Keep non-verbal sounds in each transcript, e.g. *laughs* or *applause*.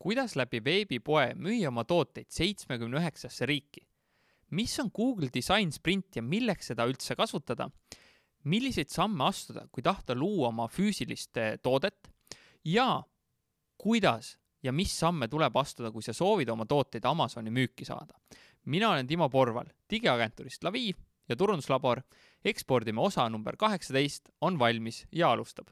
kuidas läbi veebipoe müüa oma tooteid seitsmekümne üheksasse riiki? mis on Google Design Sprint ja milleks seda üldse kasutada? milliseid samme astuda, kui tahta luua oma füüsilist eh, toodet ja kuidas ja mis samme tuleb astuda, kui sa soovid oma tooteid Amazoni müüki saada? mina olen Timo Porval digiagentuurist Lavi ja turunduslabor ekspordime osa number kaheksateist on valmis ja alustab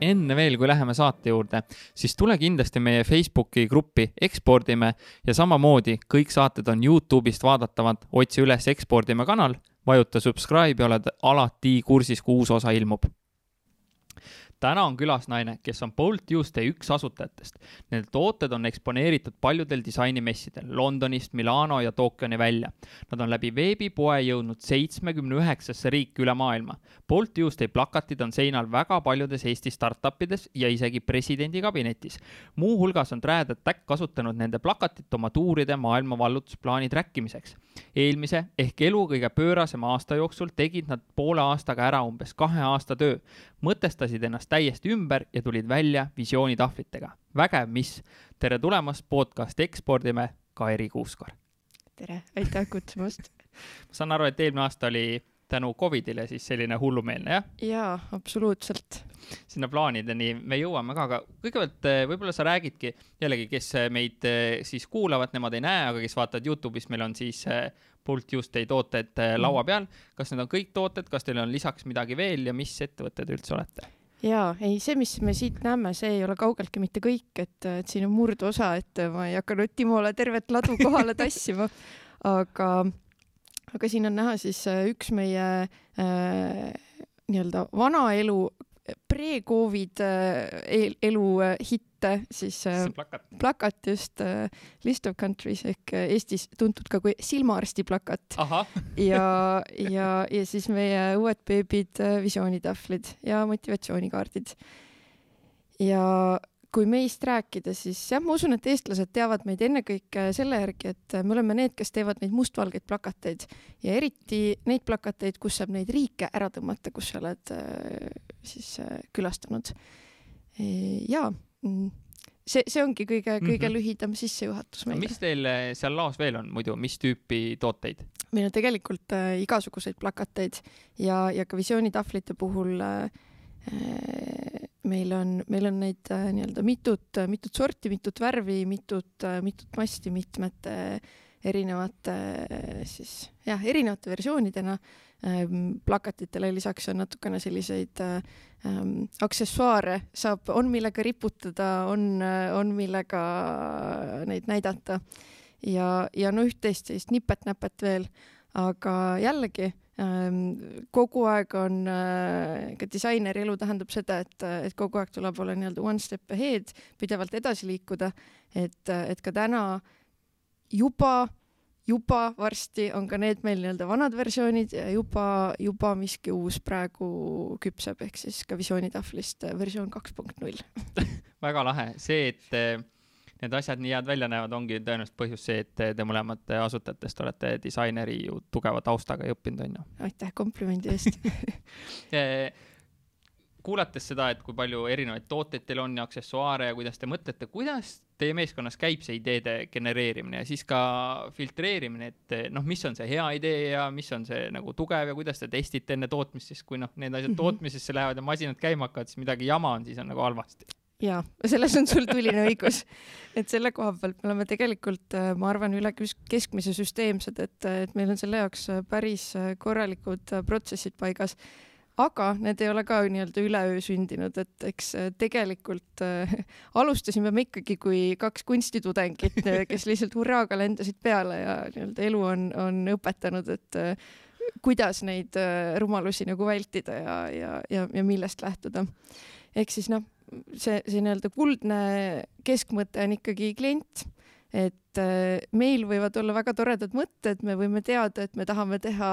enne veel, kui läheme saate juurde, siis tule kindlasti meie Facebooki gruppi Ekspordime ja samamoodi kõik saated on Youtube'ist vaadatavad, otsi üles Ekspordime kanal, vajuta subscribe ja oled alati kursis, kui uus osa ilmub täna on külas naine, kes on Bolt Tuesday üks asutajatest. Need tooted on eksponeeritud paljudel disainimessidel Londonist, Milano ja Tokyoni välja. Nad on läbi veebipoe jõudnud seitsmekümne üheksasse riiki üle maailma. Bolt Tuesday plakatid on seinal väga paljudes Eesti startup ides ja isegi presidendi kabinetis. muuhulgas on Trad Attack kasutanud nende plakatit oma tuuride maailma vallutusplaani track imiseks. eelmise ehk elu kõige pöörasema aasta jooksul tegid nad poole aastaga ära umbes kahe aasta töö, mõtestasid ennast täiesti ümber ja tulid välja visioonitahvlitega. vägev, mis. tere tulemast podcasti Ekspordime, Kairi Kuuskar. tere, aitäh kutsumast *laughs* ma saan aru, et eelmine aasta oli tänu Covidile siis selline hullumeelne, jah? jaa, absoluutselt. sinna plaanideni me jõuame ka, aga kõigepealt eh, võib-olla sa räägidki jällegi, kes eh, meid eh, siis kuulavad, nemad ei näe, aga kes vaatavad Youtube'is, meil on siis Bolt Tuesday tooted laua peal. kas need on kõik tooted, kas teil on lisaks midagi veel ja mis ettevõtted üldse olete? Jaa, ei, see, mis me siit näeme, see ei ole kaugeltki mitte kõik, et, et siin on murdosa, et ma ei hakanud Timole tervet ladu *laughs* kohale tassima, aga, aga siin on näha siis äh, üks meie äh, nii-öelda vana elu pre-Covid äh, elu äh, hitte, siis see plakat, plakat just List of Countries ehk Eestis tuntud ka kui silmaarsti plakat. ja, *laughs* ja, ja siis meie uued beebid, visioonitahvlid ja motivatsioonikaardid. ja kui meist rääkida, siis jah, ma usun, et eestlased teavad meid ennekõike selle järgi, et me oleme need, kes teevad neid mustvalgeid plakateid ja eriti neid plakateid, kus saab neid riike ära tõmmata, kus sa oled äh, siis äh, külastanud. Ja mm, see, see ongi kõige, kõige mm -hmm. lühidam sissejuhatus meile. mis teil äh, seal laos veel on muidu, mis tüüpi tooteid? meil on tegelikult äh, igasuguseid plakateid ja, ja ka visioonitahvlite puhul äh, meil on, meil on neid äh, nii-öelda mitut, mitut sorti, mitut värvi, mitut, mitut masti mitmete erinevate siis jah, erinevate versioonidena. Plakatitele lisaks on natukene selliseid ähm, aksessuaare, saab, on millega riputada, on, on millega neid näidata. Ja, ja no üht-teist sellist nipet-näpet veel, aga jällegi Ehm, kogu aeg on äh, ka disaineri elu tähendab seda, et, et kogu aeg tuleb olla nii-öelda one step ahead, pidevalt edasi liikuda, et, et ka täna juba, juba varsti on ka need meil nii-öelda vanad versioonid ja juba, juba miski uus praegu küpseb, ehk siis ka visioonitahvlist versioon kaks punkt null. *laughs* väga lahe, see, et need asjad nii head välja näevad, ongi tõenäoliselt põhjus see, et te mõlemad asutajatest olete disaineri ju tugeva taustaga ja õppinud, on ju. aitäh komplimendi eest *laughs* *laughs* kuulates seda, et kui palju erinevaid tooteid teil on ja aksessuaare ja kuidas te mõtlete, kuidas teie meeskonnas käib see ideede genereerimine ja siis ka filtreerimine, et noh, mis on see hea idee ja mis on see nagu tugev ja kuidas te testite enne tootmist, siis kui noh, need asjad mm -hmm. tootmisesse lähevad ja masinad käima hakkavad, siis midagi jama on, siis on nagu halvasti jaa, selles on sul tuline õigus. et selle koha pealt me oleme tegelikult, äh, ma arvan, üle keskmise süsteemsed, et, et meil on selle jaoks päris korralikud protsessid paigas. Aga need ei ole ka nii-öelda üleöö sündinud, et eks tegelikult äh, *laughs* alustasime me ikkagi kui kaks kunstitudengit, *laughs* kes lihtsalt hurraaga lendasid peale ja nii-öelda elu on, on õpetanud, et äh, kuidas neid äh, rumalusi nagu vältida ja, ja, ja, ja millest lähtuda. ehk siis noh, see, see nii-öelda kuldne keskmõte on ikkagi klient, et äh, meil võivad olla väga toredad mõtted, me võime teada, et me tahame teha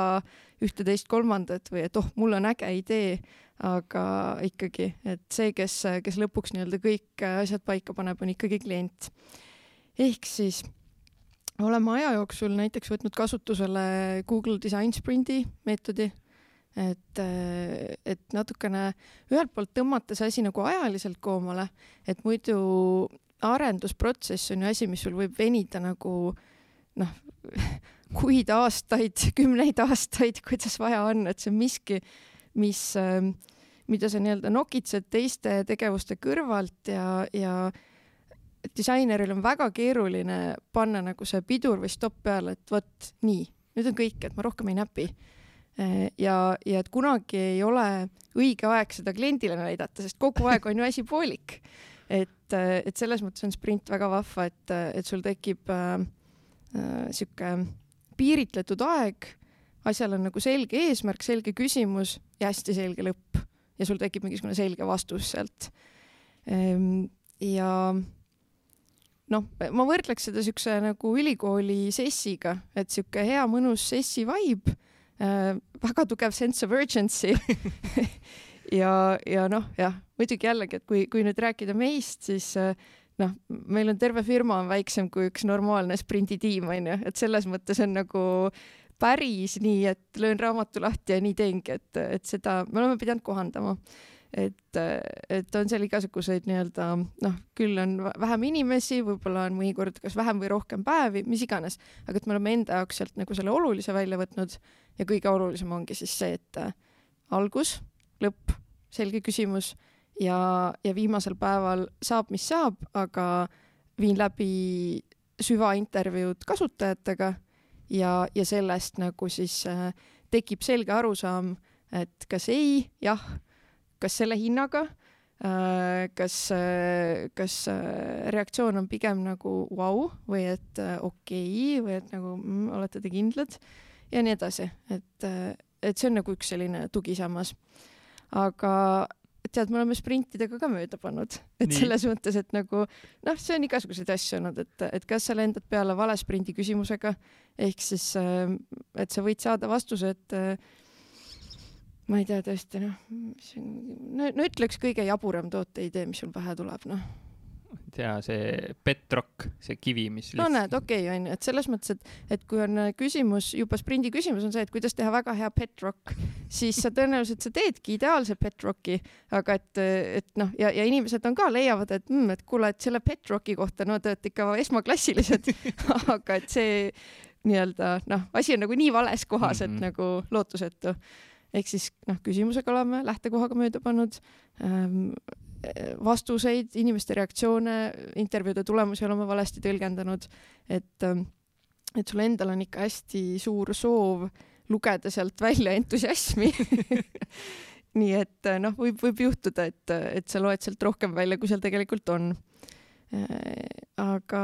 ühte-teist-kolmandat või et oh, mul on äge idee, aga ikkagi, et see, kes, kes lõpuks nii-öelda kõik asjad paika paneb, on ikkagi klient. ehk siis oleme aja jooksul näiteks võtnud kasutusele Google Design Sprinti meetodi, et, et natukene ühelt poolt tõmmata see asi nagu ajaliselt koomale, et muidu arendusprotsess on ju asi, mis sul võib venida nagu noh, *laughs* kuid, aastaid, kümneid aastaid, kuidas vaja on, et see on miski, mis, mida sa nii-öelda nokitsed teiste tegevuste kõrvalt ja, ja disaineril on väga keeruline panna nagu see pidur või stopp peale, et vot nii, nüüd on kõik, et ma rohkem ei näpi. ja, ja et kunagi ei ole õige aeg seda kliendile näidata, sest kogu aeg on ju asi poolik. et, et selles mõttes on sprint väga vahva, et, et sul tekib äh, äh, sihuke piiritletud aeg, asjal on nagu selge eesmärk, selge küsimus ja hästi selge lõpp. Ja sul tekib mingisugune selge vastus sealt. Ehm, ja noh, ma võrdleks seda siukse nagu ülikooli sessiga, et sihuke hea mõnus sessi vibe äh,, väga tugev sense of urgency *laughs* ja, ja noh, jah, muidugi jällegi, et kui, kui nüüd rääkida meist, siis äh, noh, meil on terve firma on väiksem kui üks normaalne sprinditiim onju, et selles mõttes on nagu päris nii, et löön raamatu lahti ja nii teengi, et, et seda me oleme pidanud kohandama. Et, et on seal igasuguseid nii-öelda noh, küll on vähem inimesi, võib-olla on mõnikord kas vähem või rohkem päevi, mis iganes, aga et me oleme enda jaoks sealt nagu selle olulise välja võtnud ja kõige olulisem ongi siis see, et äh, algus, lõpp, selge küsimus ja, ja viimasel päeval saab, mis saab, aga viin läbi süvaintervjuud kasutajatega ja, ja sellest nagu siis äh, tekib selge arusaam, et kas ei, jah kas selle hinnaga, äh, kas, äh, kas äh, reaktsioon on pigem nagu vau wow, või et okei okay, või et nagu mm, olete te kindlad ja nii edasi, et, et see on nagu üks selline tugisammas. Aga tead, me oleme sprintidega ka mööda pannud, et nii. selles mõttes, et nagu noh, see on igasuguseid asju olnud, et, et kas sa lendad peale vale sprindi küsimusega ehk siis, et sa võid saada vastuse, et ma ei tea tõesti noh, no, no ütleks kõige jaburam tooteidee, mis sul pähe tuleb, noh. Tea, see Petrock, see kivi, mis. no näed, okei okay,, onju, et selles mõttes, et, et kui on küsimus, juba sprindi küsimus on see, et kuidas teha väga hea Petrock, siis sa tõenäoliselt sa teedki ideaalse Petrocki, aga et, et noh, ja, ja inimesed on ka, leiavad, et mm,, et kuule, et selle Petrocki kohta, no te olete ikka esmaklassilised *laughs* aga et see nii-öelda noh, asi on nagu nii vales kohas, et mm -hmm. nagu lootusetu ehk siis noh, küsimusega oleme lähtekohaga mööda pannud ähm,, vastuseid, inimeste reaktsioone, intervjuude tulemusi oleme valesti tõlgendanud, et ähm, et sul endal on ikka hästi suur soov lugeda sealt välja entusiasmi. *laughs* Nii et noh, võib, võib juhtuda, et, et sa loed sealt rohkem välja, kui seal tegelikult on. Äh, aga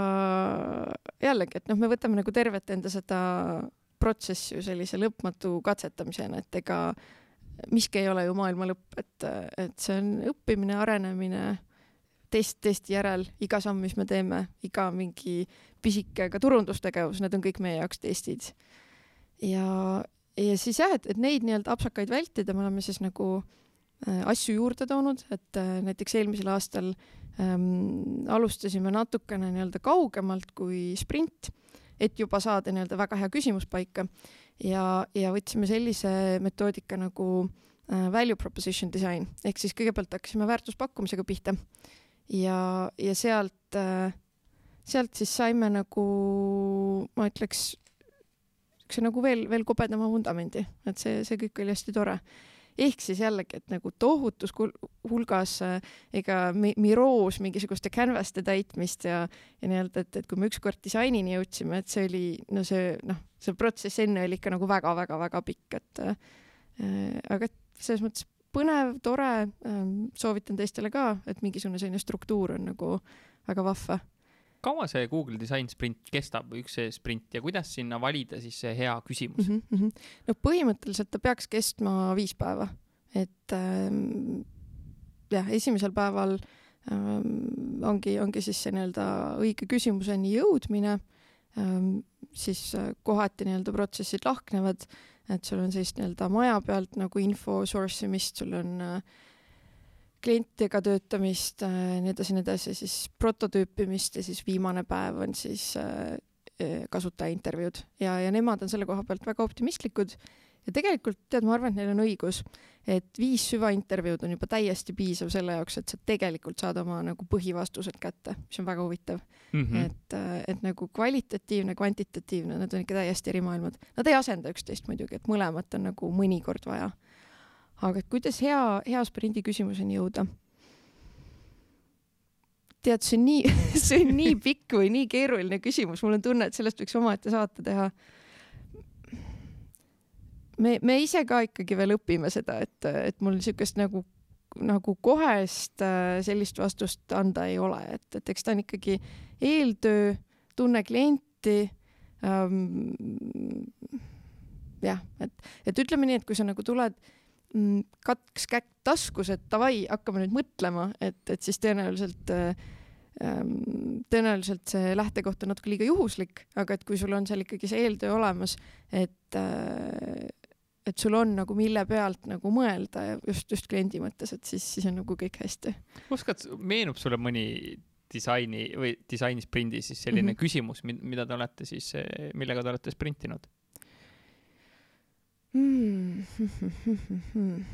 jällegi, et noh, me võtame nagu tervet enda seda protsess ju sellise lõpmatu katsetamisena, et ega miski ei ole ju maailma lõpp, et, et see on õppimine, arenemine, test testi järel, iga samm, mis me teeme, iga mingi pisike ka turundustegevus, need on kõik meie jaoks testid. ja, ja siis jah, et, et neid nii-öelda apsakaid vältida, me oleme siis nagu äh, asju juurde toonud, et äh, näiteks eelmisel aastal ähm, alustasime natukene nii-öelda kaugemalt kui sprint et juba saada nii-öelda väga hea küsimus paika ja, ja võtsime sellise metoodika nagu äh, value proposition design. Ehk siis kõigepealt hakkasime väärtuspakkumisega pihta. Ja, ja sealt äh,, sealt siis saime nagu, ma ütleks, siukse nagu veel, veel kobedama vundamendi, et see, see kõik oli hästi tore ehk siis jällegi, et nagu tohutus hulgas äh, ega Miroos mingisuguste canvas'te täitmist ja, ja nii-öelda, et, et kui me ükskord disainini jõudsime, et see oli, no see noh, see protsess enne oli ikka nagu väga-väga-väga pikk, et äh, aga et selles mõttes põnev, tore äh,, soovitan teistele ka, et mingisugune selline struktuur on nagu väga vahva kaua see Google Design sprint kestab, üks see sprint ja kuidas sinna valida siis see hea küsimus mm? -hmm. no põhimõtteliselt ta peaks kestma viis päeva, et ähm, jah, esimesel päeval ähm, ongi, ongi siis see nii-öelda õige küsimuseni jõudmine ähm,, siis äh, kohati nii-öelda protsessid lahknevad, et sul on sellist nii-öelda maja pealt nagu info source imist, sul on äh, klientidega töötamist äh,, nii edasi, nii edasi, siis prototüüpimist ja siis viimane päev on siis äh, eh, kasutaja intervjuud ja, ja nemad on selle koha pealt väga optimistlikud ja tegelikult tead, ma arvan, et neil on õigus, et viis süvaintervjuud on juba täiesti piisav selle jaoks, et sa tegelikult saad oma nagu põhivastused kätte, mis on väga huvitav mm. -hmm. et, äh, et nagu kvalitatiivne, kvantitatiivne, need on ikka täiesti eri maailmad. Nad ei asenda üksteist muidugi, et mõlemat on nagu mõnikord vaja. Aga et kuidas hea, hea sprindi küsimuseni jõuda? tead, see on nii *laughs* see on nii pikk või nii keeruline küsimus, mul on tunne, et sellest võiks omaette saate teha me, me ise ka ikkagi veel õpime seda, et, et mul niisugust nagu, nagu kohest äh, sellist vastust anda ei ole, et, et eks ta on ikkagi eeltöö, tunne klienti ähm,. jah, et, et ütleme nii, et kui sa nagu tuled kaks kätt taskus, et davai, hakkame nüüd mõtlema, et, et siis tõenäoliselt äh, ähm, tõenäoliselt see lähtekoht on natuke liiga juhuslik, aga et kui sul on seal ikkagi see eeltöö olemas, et äh, et sul on nagu mille pealt nagu mõelda ja just, just kliendi mõttes, et siis, siis on nagu kõik hästi. oskad, meenub sulle mõni disaini või disainisprindi siis selline mm -hmm. küsimus, mida te olete siis, millega te olete sprintinud *laughs* mm.?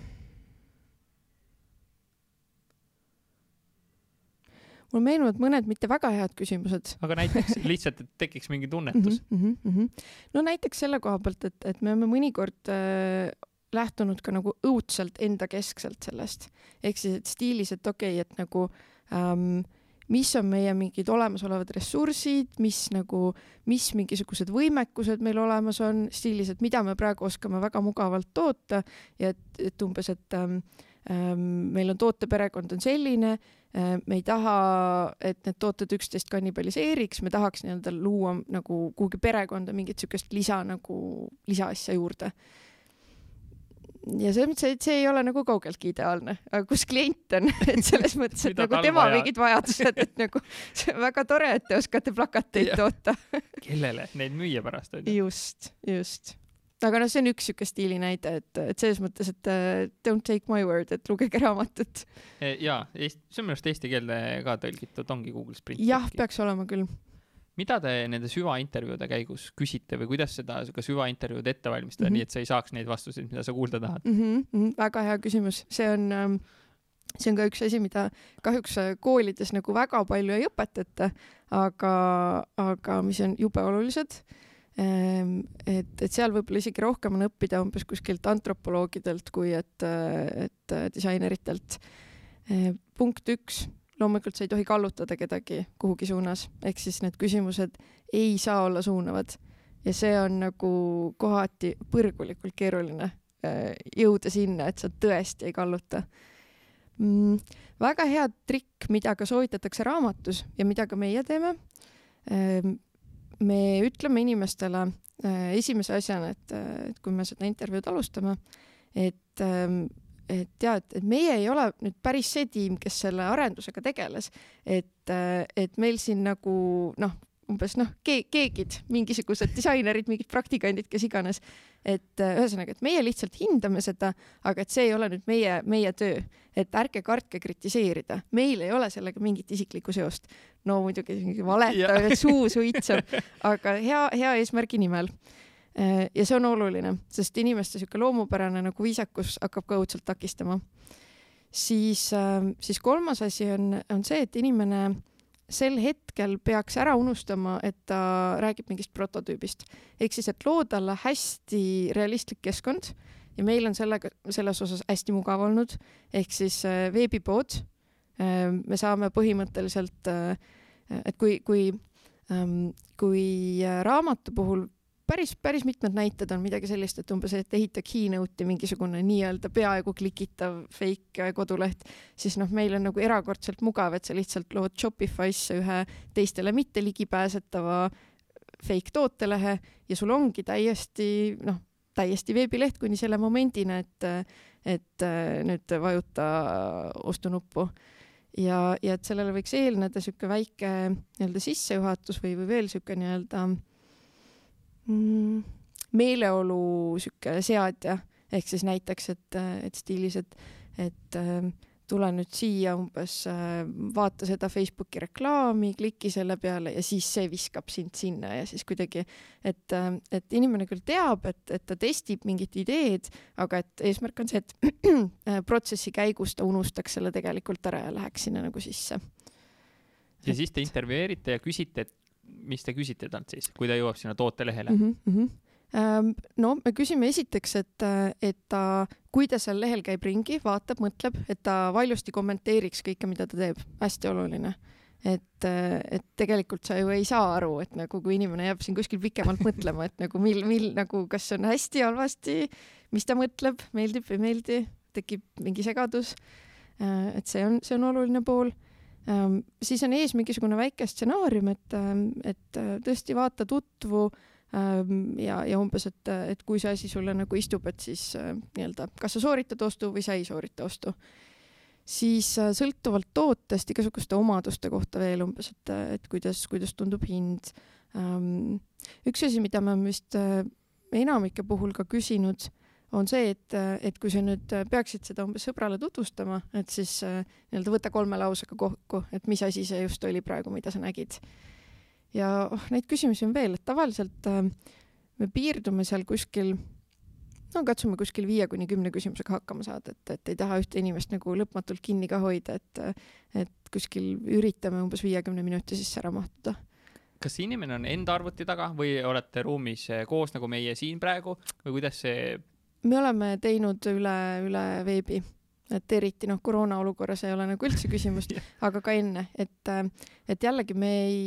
mul meenuvad mõned mitte väga head küsimused. aga näiteks *laughs* lihtsalt, et tekiks mingi tunnetus mm. -hmm, mm -hmm. no näiteks selle koha pealt, et, et me oleme mõnikord äh, lähtunud ka nagu õudselt endakeskselt sellest, ehk siis, et stiilis, et okei okay,, et nagu ähm, mis on meie mingid olemasolevad ressursid, mis nagu, mis mingisugused võimekused meil olemas on, stiilis, et mida me praegu oskame väga mugavalt toota ja et, et umbes, et ähm, ähm, meil on tooteperekond on selline Äh, me ei taha, et need tooted üksteist kannibaliseeriks, me tahaks nii-öelda luua nagu kuhugi perekonda mingit niisugust lisa nagu, lisaasja juurde. Ja selles mõttes, et see ei ole nagu kaugeltki ideaalne, aga kus klient on, *laughs* et selles mõttes, et nagu tema vaja? mingid vajadused, et nagu *laughs* see on väga tore, et te oskate plakateid toota *laughs* kellele, neid müüa pärast on ju. just, just aga noh, see on üks sihuke stiili näide, et, et selles mõttes, et uh, don't take my word, et lugege raamatut. E, jaa, see on minu arust eesti keelde ka tõlgitud, ongi Google Sprint. jah, peaks olema küll. Mida te nende süvaintervjuude käigus küsite või kuidas seda ka süvaintervjuud ette valmistada mm, -hmm. nii et sa ei saaks neid vastuseid, mida sa kuulda tahad mm? -hmm, väga hea küsimus, see on ähm, see on ka üks asi, mida kahjuks koolides nagu väga palju ei õpetata, aga, aga mis on jube olulised Ehm, et, et seal võib-olla isegi rohkem on õppida umbes kuskilt antropoloogidelt kui et, et disaineritelt. Ehm, punkt üks, loomulikult sa ei tohi kallutada kedagi kuhugi suunas, ehk siis need küsimused ei saa olla suunavad ja see on nagu kohati põrgulikult keeruline ehm, jõuda sinna, et sa tõesti ei kalluta mm,. väga hea trikk, mida ka soovitatakse raamatus ja mida ka meie teeme me ütleme inimestele äh, esimese asjana, äh, et kui me seda intervjuud alustame, et ähm, et ja, et, et meie ei ole nüüd päris see tiim, kes selle arendusega tegeles, et, äh, et meil siin nagu noh, umbes noh ke, keegid, mingisugused disainerid, mingid praktikandid, kes iganes. et ühesõnaga, et meie lihtsalt hindame seda, aga et see ei ole nüüd meie, meie töö, et ärge kartke kritiseerida, meil ei ole sellega mingit isiklikku seost no muidugi mingi valetav suu suitseb, aga hea, hea eesmärgi nimel. Äh, ja see on oluline, sest inimeste sihuke loomupärane nagu viisakus hakkab ka õudselt takistama. siis, äh, siis kolmas asi on, on see, et inimene sel hetkel peaks ära unustama, et ta räägib mingist prototüübist. ehk siis, et loo talle hästi realistlik keskkond ja meil on sellega, selles osas hästi mugav olnud, ehk siis äh, veebipood Ehm, me saame põhimõtteliselt, äh, et kui, kui, ähm, kui äh, raamatu puhul päris, päris mitmed näited on midagi sellist, et umbes, et ehita keynote'i mingisugune nii-öelda peaaegu klikitav fake koduleht, siis noh, meil on nagu erakordselt mugav, et sa lihtsalt lood Shopify'sse ühe teistele mitte ligipääsetava fake tootelehe ja sul ongi täiesti noh, täiesti veebileht kuni selle momendini, et, et nüüd vajuta ostunuppu. Ja, ja et sellele võiks eelneda niisugune väike nii-öelda sissejuhatus või, või veel niisugune nii-öelda mm, meeleolu niisugune seadja, ehk siis näiteks, et, et stiilis, et, et äh, tule nüüd siia umbes, äh, vaata seda Facebooki reklaami, kliki selle peale ja siis see viskab sind sinna ja siis kuidagi, et, äh, et inimene küll teab, et, et ta testib mingit ideed, aga et eesmärk on see, et *clears throat* protsessi käigus ta unustaks selle tegelikult ära ja läheks sinna nagu sisse. ja et... siis te intervjueerite ja küsite, et mis te küsite talt siis, kui ta jõuab sinna tootelehele mm? -hmm, no me küsime esiteks, et, et ta, kui ta seal lehel käib ringi, vaatab, mõtleb, et ta valjusti kommenteeriks kõike, mida ta teeb, hästi oluline. et, et tegelikult sa ju ei saa aru, et nagu kui inimene jääb siin kuskil pikemalt *laughs* mõtlema, et nagu mil, mil nagu, kas on hästi, halvasti, mis ta mõtleb, meeldib või ei meeldi, tekib mingi segadus. Ehm, et see on, see on oluline pool siis on ees mingisugune väike stsenaarium, et, et tõesti vaata, tutvu Ehm, ja, ja umbes, et, et kui see asi sulle nagu istub, et siis äh, nii-öelda, kas sa sooritad ostu või sa ei soorita ostu. siis äh, sõltuvalt tootest igasuguste omaduste kohta veel umbes, et, et kuidas, kuidas tundub hind. Ehm, üks asi, mida me vist äh, enamike puhul ka küsinud, on see, et, et kui sa nüüd peaksid seda umbes sõbrale tutvustama, et siis nii-öelda võta kolme lausega kokku, et mis asi see just oli praegu, mida sa nägid ja oh, neid küsimusi on veel, et tavaliselt äh, me piirdume seal kuskil, no katsume kuskil viie kuni kümne küsimusega hakkama saada, et, et ei taha ühte inimest nagu lõpmatult kinni ka hoida, et, et kuskil üritame umbes viiekümne minuti sisse ära mahtuda kas inimene on enda arvuti taga või olete ruumis äh, koos nagu meie siin praegu või kuidas see? Me oleme teinud üle, üle veebi. et eriti noh, koroona olukorras ei ole nagu üldse küsimust *laughs* aga ka enne, et, et jällegi me ei,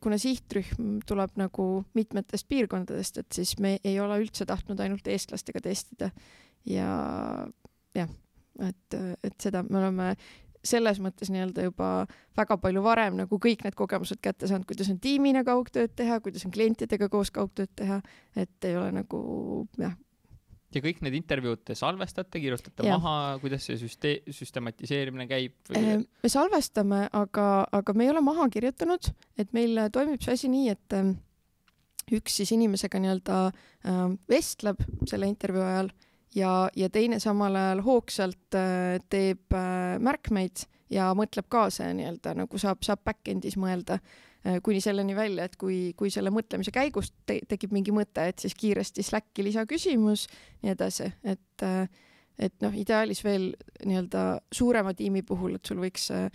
kuna sihtrühm tuleb nagu mitmetest piirkondadest, et siis me ei ole üldse tahtnud ainult eestlastega testida. ja jah, et, et seda me oleme selles mõttes nii-öelda juba väga palju varem nagu kõik need kogemused kätte saanud, kuidas on tiimina kaugtööd teha, kuidas on klientidega koos kaugtööd teha, et ei ole nagu jah, ja kõik need intervjuud te salvestate, kirjutate ja. maha, kuidas see süste-, süstematiseerimine käib või...? Äh, me salvestame, aga, aga me ei ole maha kirjutanud, et meil toimib see asi nii, et ähm, üks siis inimesega nii-öelda äh, vestleb selle intervjuu ajal ja, ja teine samal ajal hoogsalt teeb märkmeid ja mõtleb kaasa ja nii-öelda nagu saab, saab back-end'is mõelda kuni selleni välja, et kui, kui selle mõtlemise käigus te tekib mingi mõte, et siis kiiresti Slacki lisaküsimus, nii edasi, et äh, et noh, ideaalis veel nii-öelda suurema tiimi puhul, et sul võiks äh,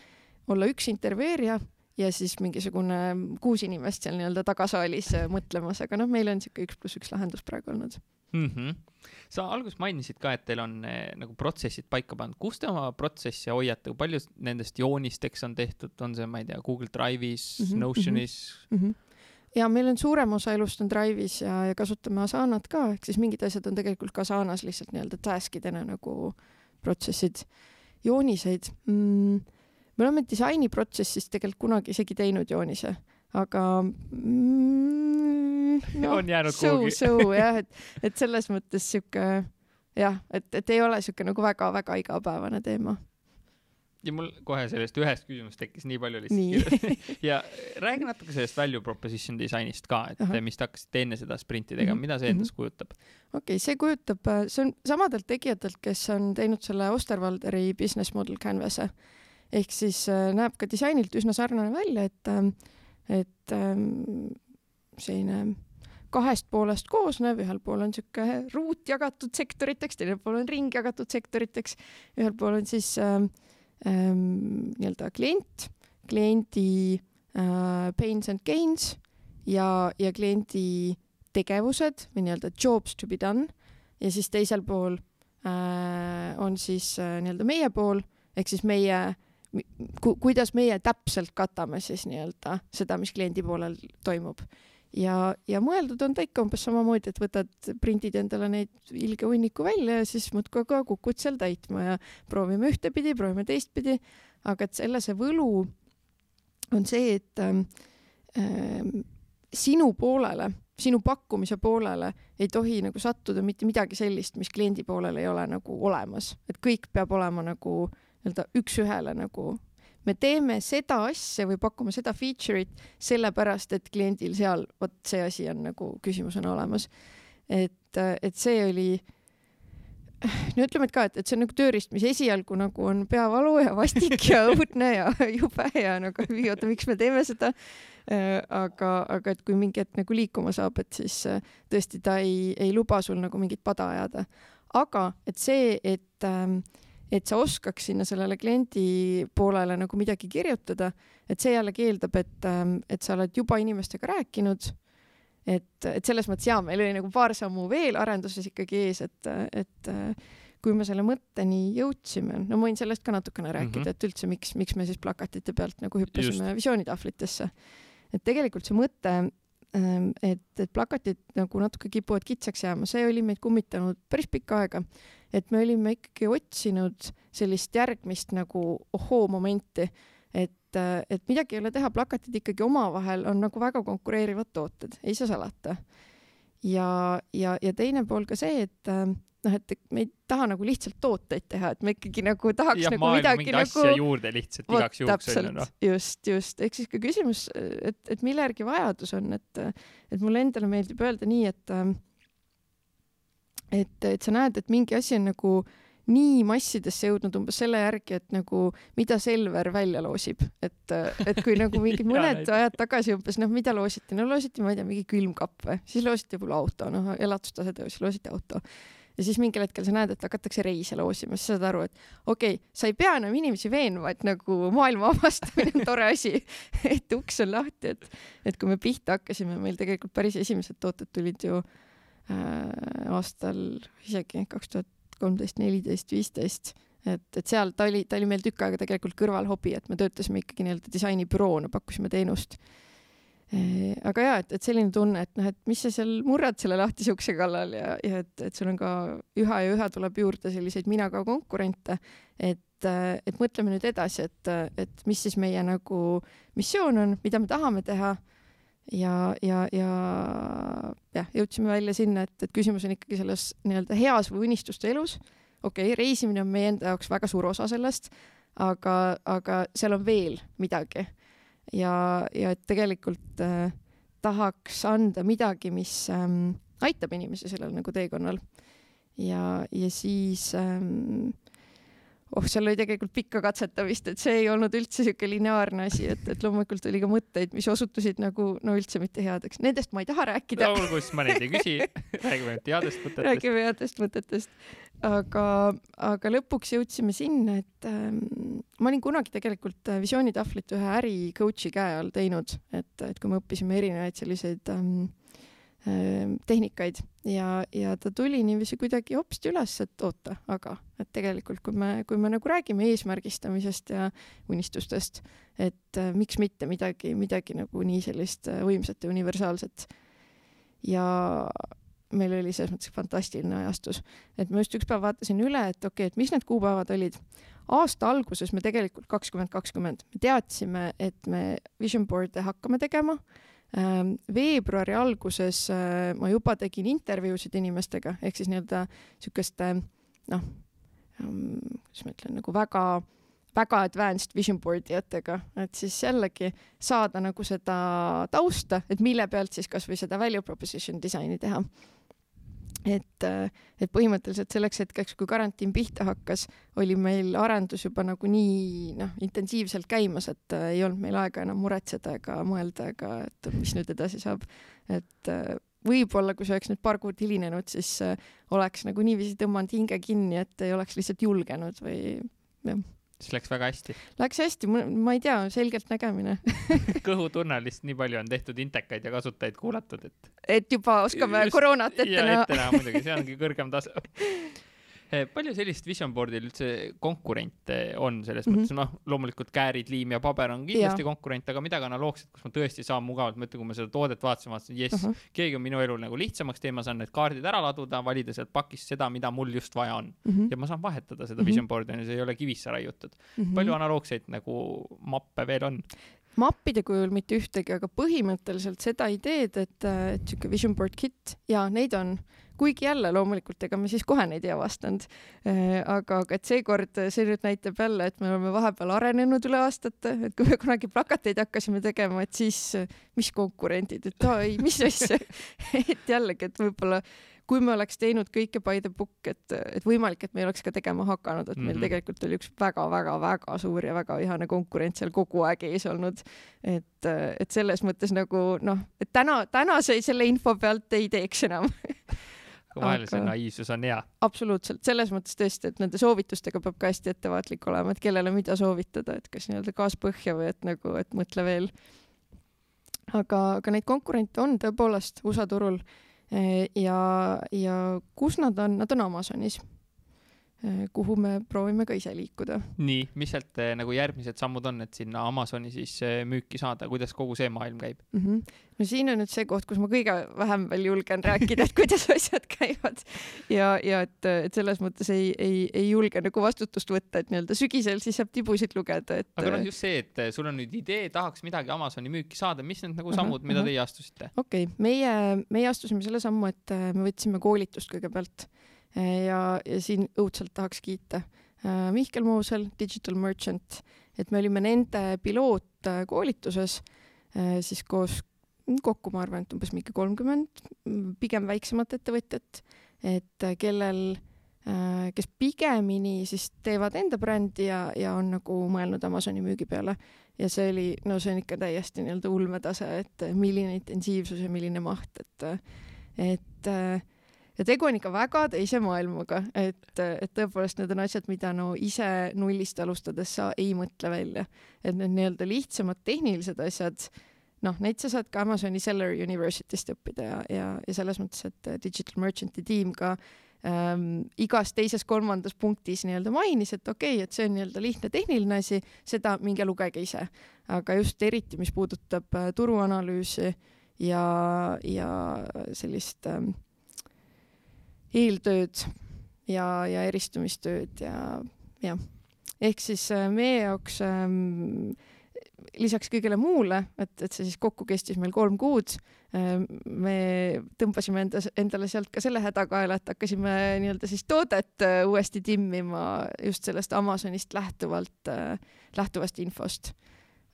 olla üks intervjueerija ja siis mingisugune kuus inimest seal nii-öelda tagasaalis mõtlemas, aga noh, meil on niisugune üks pluss üks lahendus praegu olnud mm. -hmm. sa alguses mainisid ka, et teil on eh, nagu protsessid paika pandud, kus te oma protsesse hoiate, kui palju nendest joonisteks on tehtud, on see, ma ei tea, Google Drive'is mm, -hmm, Notionis mm? -hmm ja meil on suurem osa elust on Drive'is ja, ja kasutame Asanat ka, ehk siis mingid asjad on tegelikult ka Asanas lihtsalt nii-öelda task idena nagu protsessid, jooniseid mm,. me oleme disainiprotsessis tegelikult kunagi isegi teinud joonise, aga mm, no, *laughs* on jäänud so, kuhugi. So jah, et, et selles mõttes sihuke jah, et, et ei ole sihuke nagu väga-väga igapäevane teema ja mul kohe sellest ühest küsimusest tekkis nii palju lihtsalt. *laughs* ja räägi natuke sellest value proposition disainist ka, et Aha. mis te hakkasite enne seda sprinti tegema, mida see endast mhm. kujutab? okei okay,, see kujutab, see on samadelt tegijatelt, kes on teinud selle Osterwalderi business model canvas'e. ehk siis äh, näeb ka disainilt üsna sarnane välja, et, äh, et ähm, selline kahest poolest koosnev, ühel pool on niisugune ruut jagatud sektoriteks, teisel pool on ring jagatud sektoriteks, ühel pool on siis ähm, ähm, nii-öelda klient, kliendi äh, pains and gains ja, ja kliendi tegevused või nii-öelda jobs to be done. Ja siis teisel pool äh, on siis äh, nii-öelda meie pool ehk siis meie ku, kuidas meie täpselt katame siis nii-öelda seda, mis kliendi poolel toimub ja, ja mõeldud on ta ikka umbes samamoodi, et võtad, prindid endale neid ilge hunniku välja ja siis muudkui aga kukud seal täitma ja proovime ühtepidi, proovime teistpidi. aga et selle see võlu on see, et ähm, sinu poolele, sinu pakkumise poolele ei tohi nagu sattuda mitte midagi sellist, mis kliendi poolel ei ole nagu olemas, et kõik peab olema nagu nii-öelda üks-ühele nagu me teeme seda asja või pakume seda feature'it sellepärast, et kliendil seal vot see asi on nagu küsimusena olemas. et, et see oli no ütleme, et ka, et, et see on nagu tööriist, mis esialgu nagu on peavalu ja vastik ja *laughs* õudne ja jube ja nagu oota, miks me teeme seda. Äh, aga, aga et kui mingi hetk nagu liikuma saab, et siis äh, tõesti ta ei, ei luba sul nagu mingit pada ajada. aga et see, et, ähm, et sa oskaks sinna sellele kliendi poolele nagu midagi kirjutada, et see jällegi eeldab, et, ähm, et sa oled juba inimestega rääkinud et, et selles mõttes jaa, meil oli nagu paar sammu veel arenduses ikkagi ees, et, et kui me selle mõtteni jõudsime, no ma võin sellest ka natukene rääkida mm, -hmm. et üldse miks, miks me siis plakatite pealt nagu hüppasime Just. visioonitahvlitesse. et tegelikult see mõte, ähm, et, et plakatid nagu natuke kipuvad kitsaks jääma, see oli meid kummitanud päris pikka aega. Et me olime ikkagi otsinud sellist järgmist nagu ohoo momenti et, et midagi ei ole teha, plakatid ikkagi omavahel on nagu väga konkureerivad tooted, ei saa salata. ja, ja, ja teine pool ka see, et noh, et me ei taha nagu lihtsalt tooteid teha, et me ikkagi nagu tahaks ja, nagu midagi nagu. asja juurde lihtsalt Vot, igaks juhuks on ju noh. just, just, ehk siis ka küsimus, et, et mille järgi vajadus on, et, et mulle endale meeldib öelda nii, et et, et sa näed, et mingi asi on nagu nii massidesse jõudnud umbes selle järgi, et nagu mida Selver välja loosib, et, et kui nagu mingi *laughs* mõned ajad tagasi umbes noh, mida loositi, no loositi, ma ei tea, mingi külmkapp või, siis loositi võib-olla auto, noh elatustase tõusis, loositi auto. Ja siis mingil hetkel sa näed, et hakatakse reise loosima, siis saad aru, et okei okay,, sa ei pea enam inimesi veenma, et nagu maailma *laughs* avastamine on tore asi. *laughs* Et uks on lahti, et, et kui me pihta hakkasime, meil tegelikult päris esimesed tooted tulid ju äh, aastal isegi kaks tuhat kolmteist, neliteist, viisteist, et, et seal ta oli, ta oli meil tükk aega tegelikult kõrvalhobi, et me töötasime ikkagi nii-öelda disainibüroona, pakkusime teenust. aga ja, et, et selline tunne, et noh, et mis sa seal murrad selle lahtise ukse kallal ja, ja et, et sul on ka üha ja üha tuleb juurde selliseid mina ka konkurente, et et mõtleme nüüd edasi, et, et mis siis meie nagu missioon on, mida me tahame teha ja, ja, ja jah, jõudsime välja sinna, et, et küsimus on ikkagi selles nii-öelda heas või unistuste elus. okei okay,, reisimine on meie enda jaoks väga suur osa sellest, aga, aga seal on veel midagi. ja, ja et tegelikult äh, tahaks anda midagi, mis ähm, aitab inimesi sellel nagu teekonnal. ja, ja siis ähm, oh, seal oli tegelikult pikka katsetamist, et see ei olnud üldse niisugune lineaarne asi, et, et loomulikult oli ka mõtteid, mis osutusid nagu no üldse mitte headeks. Nendest ma ei taha rääkida. olgu, siis ma neid ei küsi. *laughs* räägime nüüd headest mõtetest. räägime headest mõtetest. aga, aga lõpuks jõudsime sinna, et ähm, ma olin kunagi tegelikult äh, visioonitahvlit ühe äri coach'i käe all teinud, et, et kui me õppisime erinevaid selliseid ähm, tehnikaid ja, ja ta tuli niiviisi kuidagi hopsti üles, et oota, aga et tegelikult, kui me, kui me nagu räägime eesmärgistamisest ja unistustest, et äh, miks mitte midagi, midagi nagu nii sellist äh, võimsat ja universaalset. ja meil oli selles mõttes fantastiline ajastus, et ma just üks päev vaatasin üle, et okei okay,, et mis need kuupäevad olid. aasta alguses me tegelikult kakskümmend kakskümmend, me teadsime, et me vision board'e hakkame tegema veebruari alguses äh, ma juba tegin intervjuusid inimestega, ehk siis nii-öelda niisuguste noh, ähm, kuidas ma ütlen, nagu väga, väga advanced vision board ijatega, et siis jällegi saada nagu seda tausta, et mille pealt siis kasvõi seda value proposition disaini teha et, et põhimõtteliselt selleks hetkeks, kui karantiin pihta hakkas, oli meil arendus juba nagu nii noh, intensiivselt käimas, et äh, ei olnud meil aega enam muretseda ega mõelda ega et mis nüüd edasi saab. et äh, võib-olla, kui see oleks nüüd paar kuud hilinenud, siis äh, oleks nagu niiviisi tõmmanud hinge kinni, et ei oleks lihtsalt julgenud või jah siis läks väga hästi. Läks hästi, ma ei tea, selgeltnägemine *laughs* kõhutunnelist nii palju on tehtud intekaid ja kasutajaid kuulatud, et. et juba oskame Just, koroonat ette näha. ette näha muidugi, see ongi kõrgem tase *laughs* palju sellist vision board'il üldse konkurente on selles mm -hmm. mõttes, noh, loomulikult käärid, liim ja paber on kindlasti ja. konkurent, aga midagi analoogset, kus ma tõesti saan mugavalt, ma ütlen, kui ma seda toodet vaatasin, vaatasin, jess uh, -huh. keegi on minu elu nagu lihtsamaks teinud, ma saan need kaardid ära laduda, valida sealt pakist seda, mida mul just vaja on mm. -hmm. ja ma saan vahetada seda mm -hmm. vision board'i, on ju, see ei ole kivisse raiutud mm. -hmm. palju analoogseid nagu mappe veel on? Mappide kujul mitte ühtegi, aga põhimõtteliselt seda ideed, et, et sihuke vision board kit ja neid on. Kuigi jälle loomulikult, ega me siis kohe neid ei avastanud. Äh, aga, aga et seekord see nüüd näitab jälle, et me oleme vahepeal arenenud üle aastate, et kui me kunagi plakateid hakkasime tegema, et siis mis konkurendid, et oi, mis asja. *laughs* Et jällegi, et võib-olla kui me oleks teinud kõike by the book, et, et võimalik, et me ei oleks ka tegema hakanud, et meil mm -hmm. tegelikult oli üks väga-väga-väga suur ja väga vihane konkurents seal kogu aeg ees olnud. et, et selles mõttes nagu noh, et täna, tänase selle info pealt ei teeks enam vahel see naiivsus on hea. absoluutselt, selles mõttes tõesti, et nende soovitustega peab ka hästi ettevaatlik olema, et kellele mida soovitada, et kas nii-öelda gaas põhja või et nagu, et mõtle veel. aga, aga neid konkurente on tõepoolest USA turul ja, ja kus nad on, nad on Amazonis. Äh, kuhu me proovime ka ise liikuda. nii, mis sealt äh, nagu järgmised sammud on, et sinna Amazoni siis äh, müüki saada, kuidas kogu see maailm käib mm? -hmm. no siin on nüüd see koht, kus ma kõige vähem veel julgen rääkida, et kuidas *laughs* asjad käivad ja, ja et, et selles mõttes ei, ei, ei julge nagu vastutust võtta, et nii-öelda sügisel siis saab tibusid lugeda, et. aga noh, just see, et sul on nüüd idee, tahaks midagi Amazoni müüki saada, mis need nagu sammud, mida teie astusite? okei okay., meie, meie astusime selle sammu, et me võtsime koolitust kõigepealt ja, ja siin õudselt tahaks kiita äh, Mihkel Moosel, Digital Merchant, et me olime nende pilootkoolituses äh, siis koos kokku, ma arvan, et umbes mingi kolmkümmend, pigem väiksemat ettevõtjat, et äh, kellel, kes pigemini siis teevad enda brändi ja, ja on nagu mõelnud Amazoni müügi peale. ja see oli, no see on ikka täiesti nii-öelda ulmetase, et milline intensiivsus ja milline maht, et, et äh, ja tegu on ikka väga teise maailmaga, et, et tõepoolest need on asjad, mida no ise nullist alustades sa ei mõtle välja. et need nii-öelda lihtsamad tehnilised asjad, noh, neid sa saad ka Amazoni Seller University'st õppida ja, ja, ja selles mõttes, et Digital Merchant'i tiim ka ähm, igas teises-kolmandas punktis nii-öelda mainis, et okei okay,, et see on nii-öelda lihtne tehniline asi, seda minge lugege ise. aga just eriti, mis puudutab äh, turuanalüüsi ja, ja sellist ähm, eeltööd ja, ja eristumistööd ja jah, ehk siis äh, meie jaoks ähm, lisaks kõigele muule, et, et see siis kokku kestis meil kolm kuud ähm,, me tõmbasime enda, endale sealt ka selle häda kaela, et hakkasime nii-öelda siis toodet äh, uuesti timmima just sellest Amazonist lähtuvalt äh,, lähtuvast infost.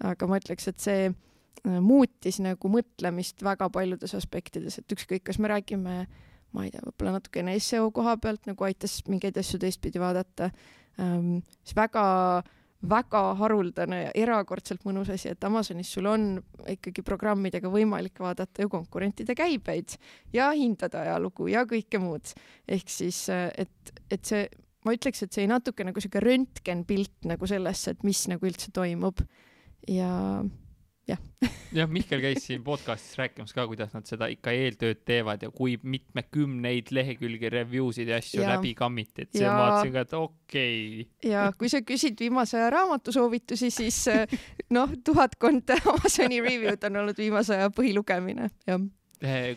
aga ma ütleks, et see muutis nagu mõtlemist väga paljudes aspektides, et ükskõik, kas me räägime äh, ma ei tea, võib-olla natukene seo koha pealt nagu aitas mingeid asju teistpidi vaadata ähm,. siis väga, väga haruldane ja erakordselt mõnus asi, et Amazonis sul on ikkagi programmidega võimalik vaadata ju konkurentide käibeid ja hindade ajalugu ja kõike muud. ehk siis, et, et see, ma ütleks, et see natuke nagu sihuke röntgenpilt nagu sellesse, et mis nagu üldse toimub ja jah. *laughs* Jah, Mihkel käis siin podcast'is rääkimas ka, kuidas nad seda ikka eeltööd teevad ja kui mitmekümneid lehekülgi review sid ja asju ja. läbi kammiti, et see ja... ma vaatasin ka, et okei. Okay.. ja kui sa küsid viimase aja raamatusoovitusi, siis eh, *laughs* noh, tuhatkond Amazoni review'd on olnud viimase aja põhilugemine, jah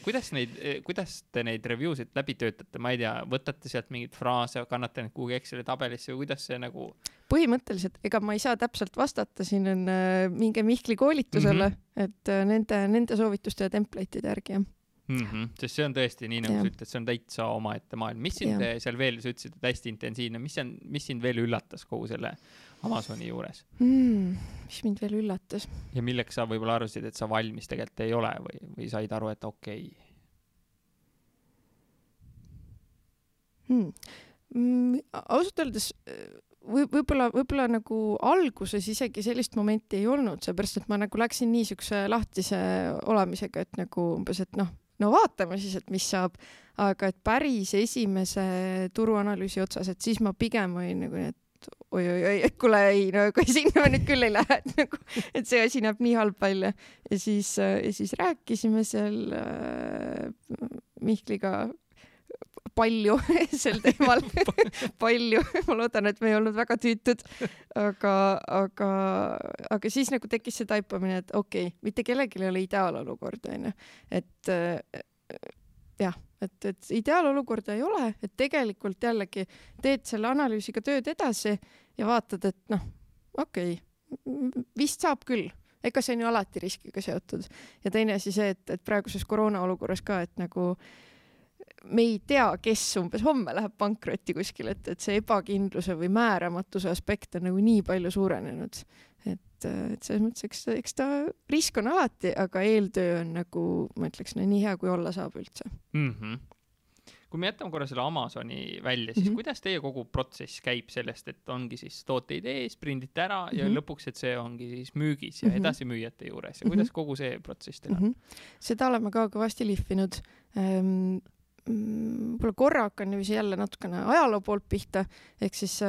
kuidas neid, eh, kuidas te neid review sid läbi töötate, ma ei tea, võtate sealt mingeid fraase, kannate need kuhugi Exceli tabelisse või kuidas see nagu? põhimõtteliselt, ega ma ei saa täpselt vastata, siin on äh, minge Mihkli koolitusele mm, -hmm. et äh, nende, nende soovituste ja template'ide järgi, jah mm. -hmm. sest see on tõesti nii, nagu sa ütled, see on täitsa omaette maailm. mis sind ja. seal veel, sa ütlesid, et hästi intensiivne, mis on, mis sind veel üllatas kogu selle Amazoni juures mm,? mis mind veel üllatas? ja milleks sa võib-olla arvasid, et sa valmis tegelikult ei ole või, või said aru, et okei okay. hmm.? Mm, ausalt öeldes või võib-olla, võib-olla nagu alguses isegi sellist momenti ei olnud, seepärast et ma nagu läksin niisuguse lahtise olemisega, et nagu umbes, et noh, no vaatame siis, et mis saab. aga et päris esimese turuanalüüsi otsas, et siis ma pigem olin nagu nii, et oi-oi-oi, et kuule ei, no kui *laughs* sinna nüüd küll ei lähe, et nagu, et see asi näeb nii halb välja. ja siis, ja siis rääkisime seal äh, Mihkliga palju *laughs* sel teemal. *laughs* Palju, ma loodan, et me ei olnud väga tüütud, aga, aga, aga siis nagu tekkis see taipamine, et okei okay,, mitte kellelgi ei ole ideaalolukord, onju, et äh, jah, et, et ideaalolukorda ei ole, et tegelikult jällegi teed selle analüüsiga tööd edasi ja vaatad, et noh, okei okay,, vist saab küll ega see on ju alati riskiga seotud. ja teine asi see, et, et praeguses koroona olukorras ka, et nagu me ei tea, kes umbes homme läheb pankrotti kuskil, et, et see ebakindluse või määramatuse aspekt on nagu nii palju suurenenud. et, et selles mõttes, eks, eks ta risk on alati, aga eeltöö on nagu, ma ütleks, nii hea, kui olla saab üldse mm. -hmm kui me jätame korra selle Amazoni välja, siis mm -hmm. kuidas teie kogu protsess käib sellest, et ongi siis toote idee, sprindite ära mm -hmm. ja mhm. lõpuks, et see ongi siis müügis ja mm -hmm. edasimüüjate juures ja kuidas mm -hmm. kogu see protsess teil on mm? -hmm. seda oleme ka kõvasti lihvinud ähm võib-olla korra hakkan niiviisi jälle natukene ajaloo poolt pihta, ehk siis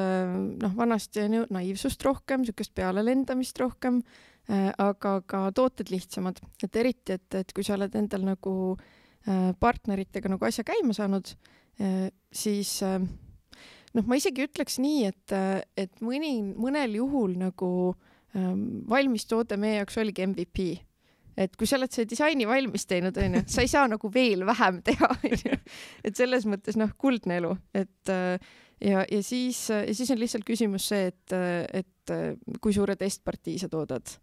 noh, vanasti on ju naiivsust rohkem, niisugust pealelendamist rohkem, aga ka tooted lihtsamad, et eriti, et, et kui sa oled endal nagu äh, Äh, partneritega nagu asja käima saanud, äh, siis äh, noh, ma isegi ütleks nii, et, et mõni, mõnel juhul nagu ähm, valmis toode meie jaoks oligi MVP et kui sa oled see disaini valmis teinud, onju, sa ei saa nagu veel vähem teha, onju. et selles mõttes noh, kuldne elu, et ja, ja siis, ja siis on lihtsalt küsimus see, et, et kui suure testpartii sa toodad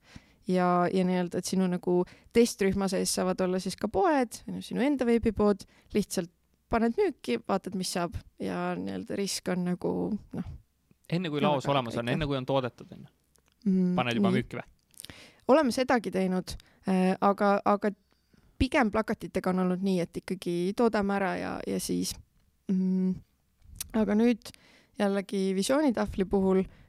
ja, ja nii-öelda, et sinu nagu testrühma sees saavad olla siis ka poed, sinu enda veebipood, lihtsalt paned müüki, vaatad, mis saab ja nii-öelda risk on nagu noh. enne kui laos olemas on, enne kui on toodetud, on ju? Mm, paned juba nii. müüki või? oleme sedagi teinud äh,, aga, aga pigem plakatitega on olnud nii, et ikkagi toodame ära ja, ja siis mm,. aga nüüd jällegi visioonitahvli puhul Äh,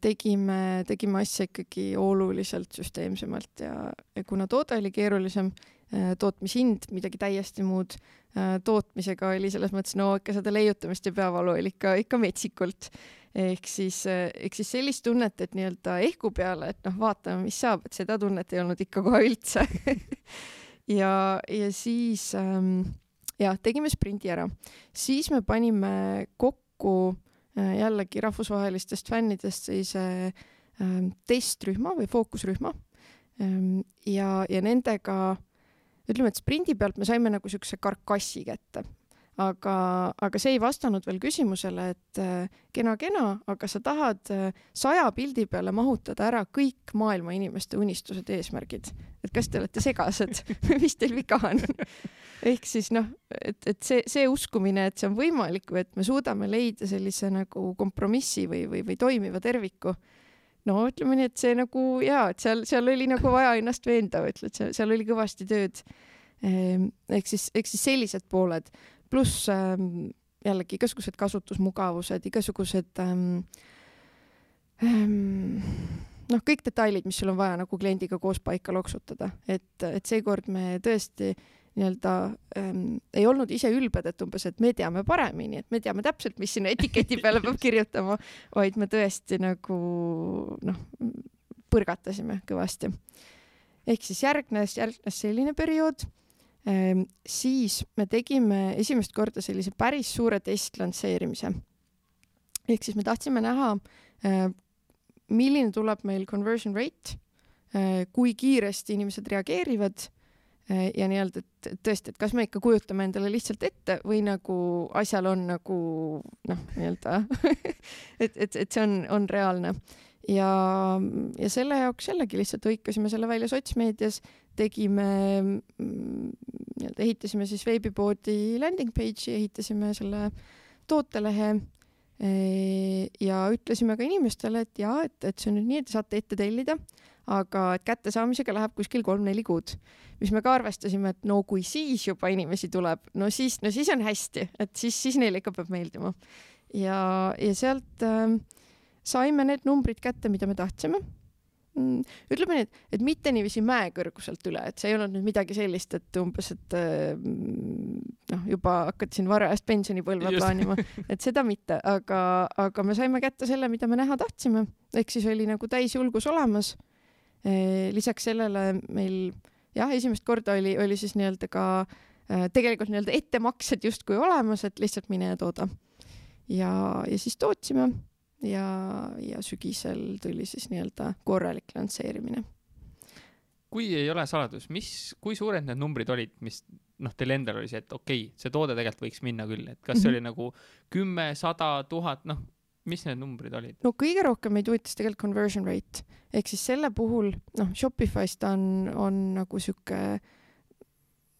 tegime, tegime asja ikkagi oluliselt süsteemsemalt ja, ja kuna toode oli keerulisem, äh, tootmishind midagi täiesti muud, äh, tootmisega oli selles mõttes, no ikka seda leiutamist ja peavalu oli ikka, ikka metsikult. ehk siis, ehk siis sellist tunnet, et nii-öelda ehku peale, et noh, vaatame, mis saab, et seda tunnet ei olnud ikka kohe üldse *laughs* ja, ja siis ähm, jah, tegime sprindi ära, siis me panime kokku äh, Äh, jällegi rahvusvahelistest fännidest sellise ähm, testrühma või fookusrühma. Ähm, ja, ja nendega, ütleme, et sprindi pealt me saime nagu niisuguse karkassi kätte aga, aga see ei vastanud veel küsimusele, et kena-kena äh,, aga sa tahad äh, saja pildi peale mahutada ära kõik maailma inimeste unistused eesmärgid. et kas te olete segased *laughs* mis teil viga on? *laughs* ehk siis noh, et, et see, see uskumine, et see on võimalik või et me suudame leida sellise nagu kompromissi või, või, või toimiva terviku no ütleme nii, et see nagu jaa, et seal, seal oli nagu vaja ennast veenda, ütled, seal oli kõvasti tööd. Ehm, ehk siis, ehk siis sellised pooled pluss ähm, jällegi igasugused kasutusmugavused, igasugused ähm, ähm, noh, kõik detailid, mis sul on vaja nagu kliendiga koos paika loksutada, et, et seekord me tõesti nii-öelda ähm, ei olnud ise ülbed, et umbes, et me teame paremini, et me teame täpselt, mis sinna etiketi peale peab kirjutama, vaid me tõesti nagu noh, põrgatasime kõvasti. ehk siis järgnes, järgnes selline periood siis me tegime esimest korda sellise päris suure testlansseerimise. ehk siis me tahtsime näha, ehm, milline tuleb meil conversion rate, ehm, kui kiiresti inimesed reageerivad ja nii-öelda, et tõesti, et kas me ikka kujutame endale lihtsalt ette või nagu asjal on nagu noh, nii-öelda *laughs* et, et, et see on, on reaalne ja, ja selle jaoks jällegi lihtsalt hõikasime selle välja sotsmeedias, tegime mm, nii-öelda, ehitasime siis veebipoodi landing page'i, ehitasime selle tootelehe eh, ja ütlesime ka inimestele, et jaa, et, et see on nüüd nii, et te saate ette tellida, aga et kättesaamisega läheb kuskil kolm-neli kuud. mis me ka arvestasime, et no kui siis juba inimesi tuleb, no siis, no siis on hästi, et siis, siis neile ikka peab meeldima. ja, ja sealt äh, saime need numbrid kätte, mida me tahtsime. Mm, ütleme nii, et, et mitte niiviisi mäekõrguselt üle, et see ei olnud nüüd midagi sellist, et umbes, et mm, noh, juba hakkad siin varajast pensionipõlve plaanima, et seda mitte, aga, aga me saime kätte selle, mida me näha tahtsime, ehk siis oli nagu täisjulgus olemas. Eh, lisaks sellele meil jah, esimest korda oli, oli siis nii-öelda ka eh, tegelikult nii-öelda ettemaksed justkui olemas, et lihtsalt mine ja tooda. ja, ja siis tootsime ja, ja sügisel tuli siis nii-öelda korralik lansseerimine. kui ei ole saladus, mis, kui suured need numbrid olid, mis noh, teil endal oli see, et okei okay,, see toode tegelikult võiks minna küll, et kas see mhm. oli nagu kümme, sada, tuhat, noh, mis need numbrid olid? no kõige rohkem meid huvitas tegelikult conversion rate ehk siis selle puhul noh, Shopify's ta on, on nagu sihuke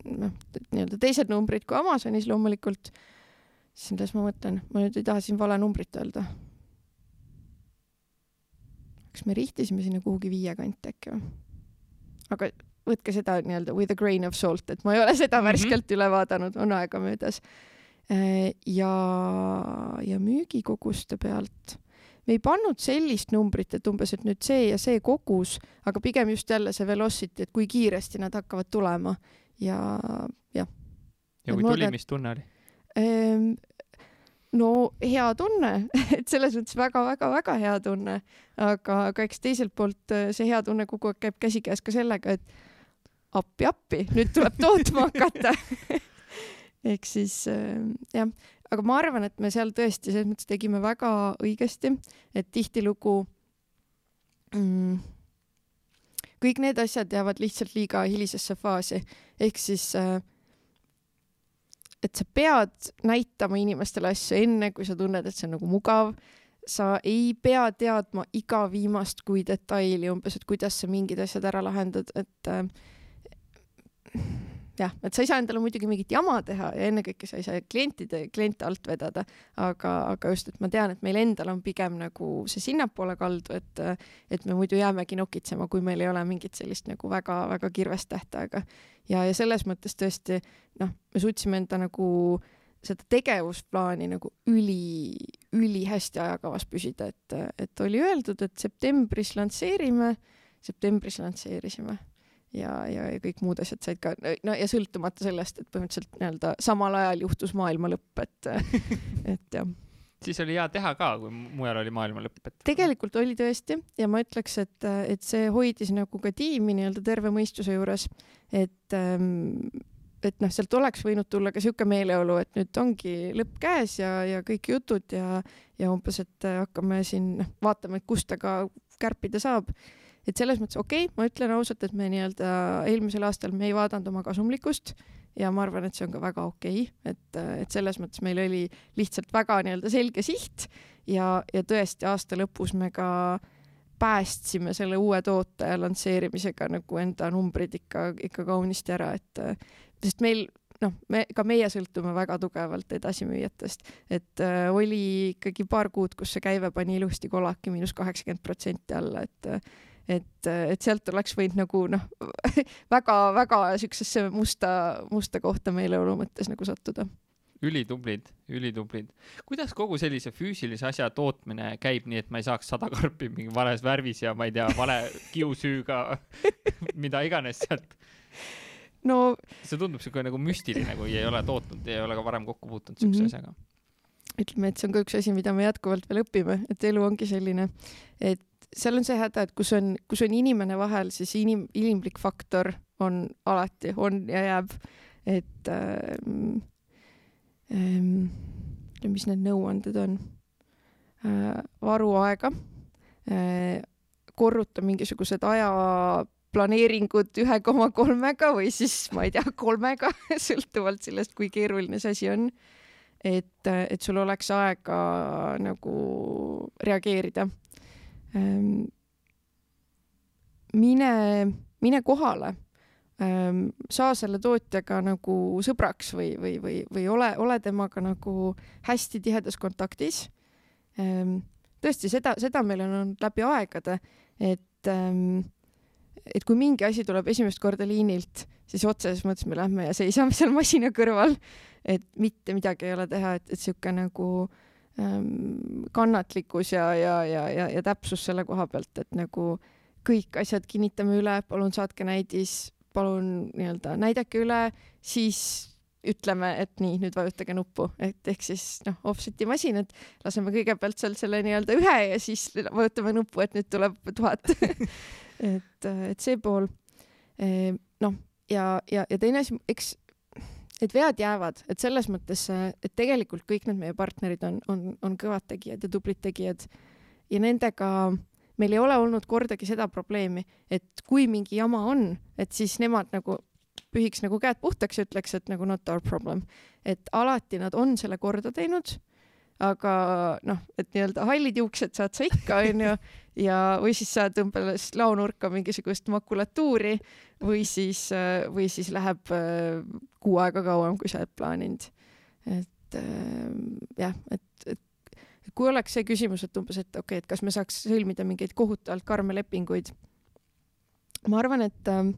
noh, nii-öelda teised numbrid kui Amazonis loomulikult. siis kuidas ma mõtlen, ma nüüd ei taha siin vale numbrit öelda kas me rihtisime sinna kuhugi viie kanti äkki või? aga võtke seda nii-öelda with a grain of salt, et ma ei ole seda mm -hmm. värskelt üle vaadanud, on aega möödas. ja, ja müügikoguste pealt me ei pannud sellist numbrit, et umbes, et nüüd see ja see kogus, aga pigem just jälle see velocity, et kui kiiresti nad hakkavad tulema ja jah. ja kui tuli, mis tunne oli? No hea tunne, *laughs* et selles mõttes väga-väga-väga hea tunne, aga, aga eks teiselt poolt äh, see hea tunne kogu aeg käib käsikäes ka sellega, et appi-appi, nüüd tuleb tootma hakata. *laughs* Ehk siis äh, jah, aga ma arvan, et me seal tõesti selles mõttes tegime väga õigesti, et tihtilugu mm, kõik need asjad jäävad lihtsalt liiga hilisesse faasi, ehk siis äh, et sa pead näitama inimestele asju enne, kui sa tunned, et see on nagu mugav. sa ei pea teadma iga viimast kui detaili umbes, et kuidas sa mingid asjad ära lahendad, et äh, jah, et sa ei saa endale muidugi mingit jama teha ja ennekõike sa ei saa klientide, kliente alt vedada, aga, aga just, et ma tean, et meil endal on pigem nagu see sinnapoole kaldu, et, et me muidu jäämegi nokitsema, kui meil ei ole mingit sellist nagu väga-väga kirvest tähtaega. ja, ja selles mõttes tõesti noh, me suutsime enda nagu seda tegevusplaani nagu üli, ülihästi ajakavas püsida, et, et oli öeldud, et septembris lansseerime, septembris lansseerisime ja, ja, ja kõik muud asjad said ka, no ja sõltumata sellest, et põhimõtteliselt nii-öelda samal ajal juhtus maailma lõpp, et, *laughs* et jah. siis oli hea teha ka, kui mujal oli maailma lõpp, et. tegelikult oli tõesti ja ma ütleks, et, et see hoidis nagu ka tiimi nii-öelda terve mõistuse juures, et ähm, et noh, sealt oleks võinud tulla ka sihuke meeleolu, et nüüd ongi lõpp käes ja, ja kõik jutud ja, ja umbes, et hakkame siin noh, vaatama, et kust ta ka kärpida saab et selles mõttes okei okay,, ma ütlen ausalt, et me nii-öelda eelmisel aastal me ei vaadanud oma kasumlikkust ja ma arvan, et see on ka väga okei okay., et, et selles mõttes meil oli lihtsalt väga nii-öelda selge siht ja, ja tõesti aasta lõpus me ka päästsime selle uue toote lansseerimisega nagu enda numbrid ikka, ikka kaunisti ära, et sest meil noh, me, ka meie sõltume väga tugevalt edasimüüjatest, et äh, oli ikkagi paar kuud, kus see käive pani ilusti kolaki miinus kaheksakümmend protsenti alla, et et, et sealt oleks võinud nagu noh *laughs* väga-väga siuksesse musta, musta kohta meeleolu mõttes nagu sattuda. ülitublid, ülitublid. kuidas kogu sellise füüsilise asja tootmine käib, nii et ma ei saaks sada karpi mingi vales värvis ja ma ei tea, vale *laughs* kiusüüga mida iganes sealt? no see tundub siuke nagu müstiline, kui ei ole tootnud ja ei ole ka varem kokku puutunud siukse mm -hmm. asjaga ütleme, et see on ka üks asi, mida me jätkuvalt veel õpime, et elu ongi selline, et seal on see häda, et kus on, kus on inimene vahel, siis inim-, inimlik faktor on alati, on ja jääb. et ähm, ähm, mis need nõuanded on äh,? varu aega äh,, korruta mingisugused aja planeeringud ühe koma kolmega või siis ma ei tea, kolmega *laughs* sõltuvalt sellest, kui keeruline see asi on. et, et sul oleks aega nagu reageerida mine, mine kohale, ehm, saa selle tootjaga nagu sõbraks või, või, või, või ole, ole temaga nagu hästi tihedas kontaktis. Ehm, tõesti, seda, seda meil on olnud läbi aegade, et et kui mingi asi tuleb esimest korda liinilt, siis otseses mõttes me lähme ja seisame seal masina kõrval, et mitte midagi ei ole teha, et, et sihuke nagu äh, kannatlikkus ja, ja, ja, ja, ja täpsus selle koha pealt, et nagu kõik asjad kinnitame üle, palun saatke näidis, palun nii-öelda näidake üle, siis ütleme, et nii, nüüd vajutage nuppu, et ehk siis noh, offset'i masinad, laseme kõigepealt seal selle nii-öelda ühe ja siis vajutame nuppu, et nüüd tuleb tuhat *laughs* et, et see pool. Ehm, noh, ja, ja, ja teine asi, eks et vead jäävad, et selles mõttes, et tegelikult kõik need meie partnerid on, on, on kõvad tegijad ja tublid tegijad ja nendega meil ei ole olnud kordagi seda probleemi, et kui mingi jama on, et siis nemad nagu pühiks nagu käed puhtaks ja ütleks, et nagu not our problem. et alati nad on selle korda teinud aga noh, et nii-öelda hallid juuksed saad sa ikka, onju, ja, või siis saad umbes laonurka mingisugust makulatuuri või siis, või siis läheb äh, kuu aega kauem, kui sa oled plaaninud. et äh, jah, et, et, et kui oleks see küsimus, et umbes, et okei okay,, et kas me saaks sõlmida mingeid kohutavalt karme lepinguid. ma arvan, et äh,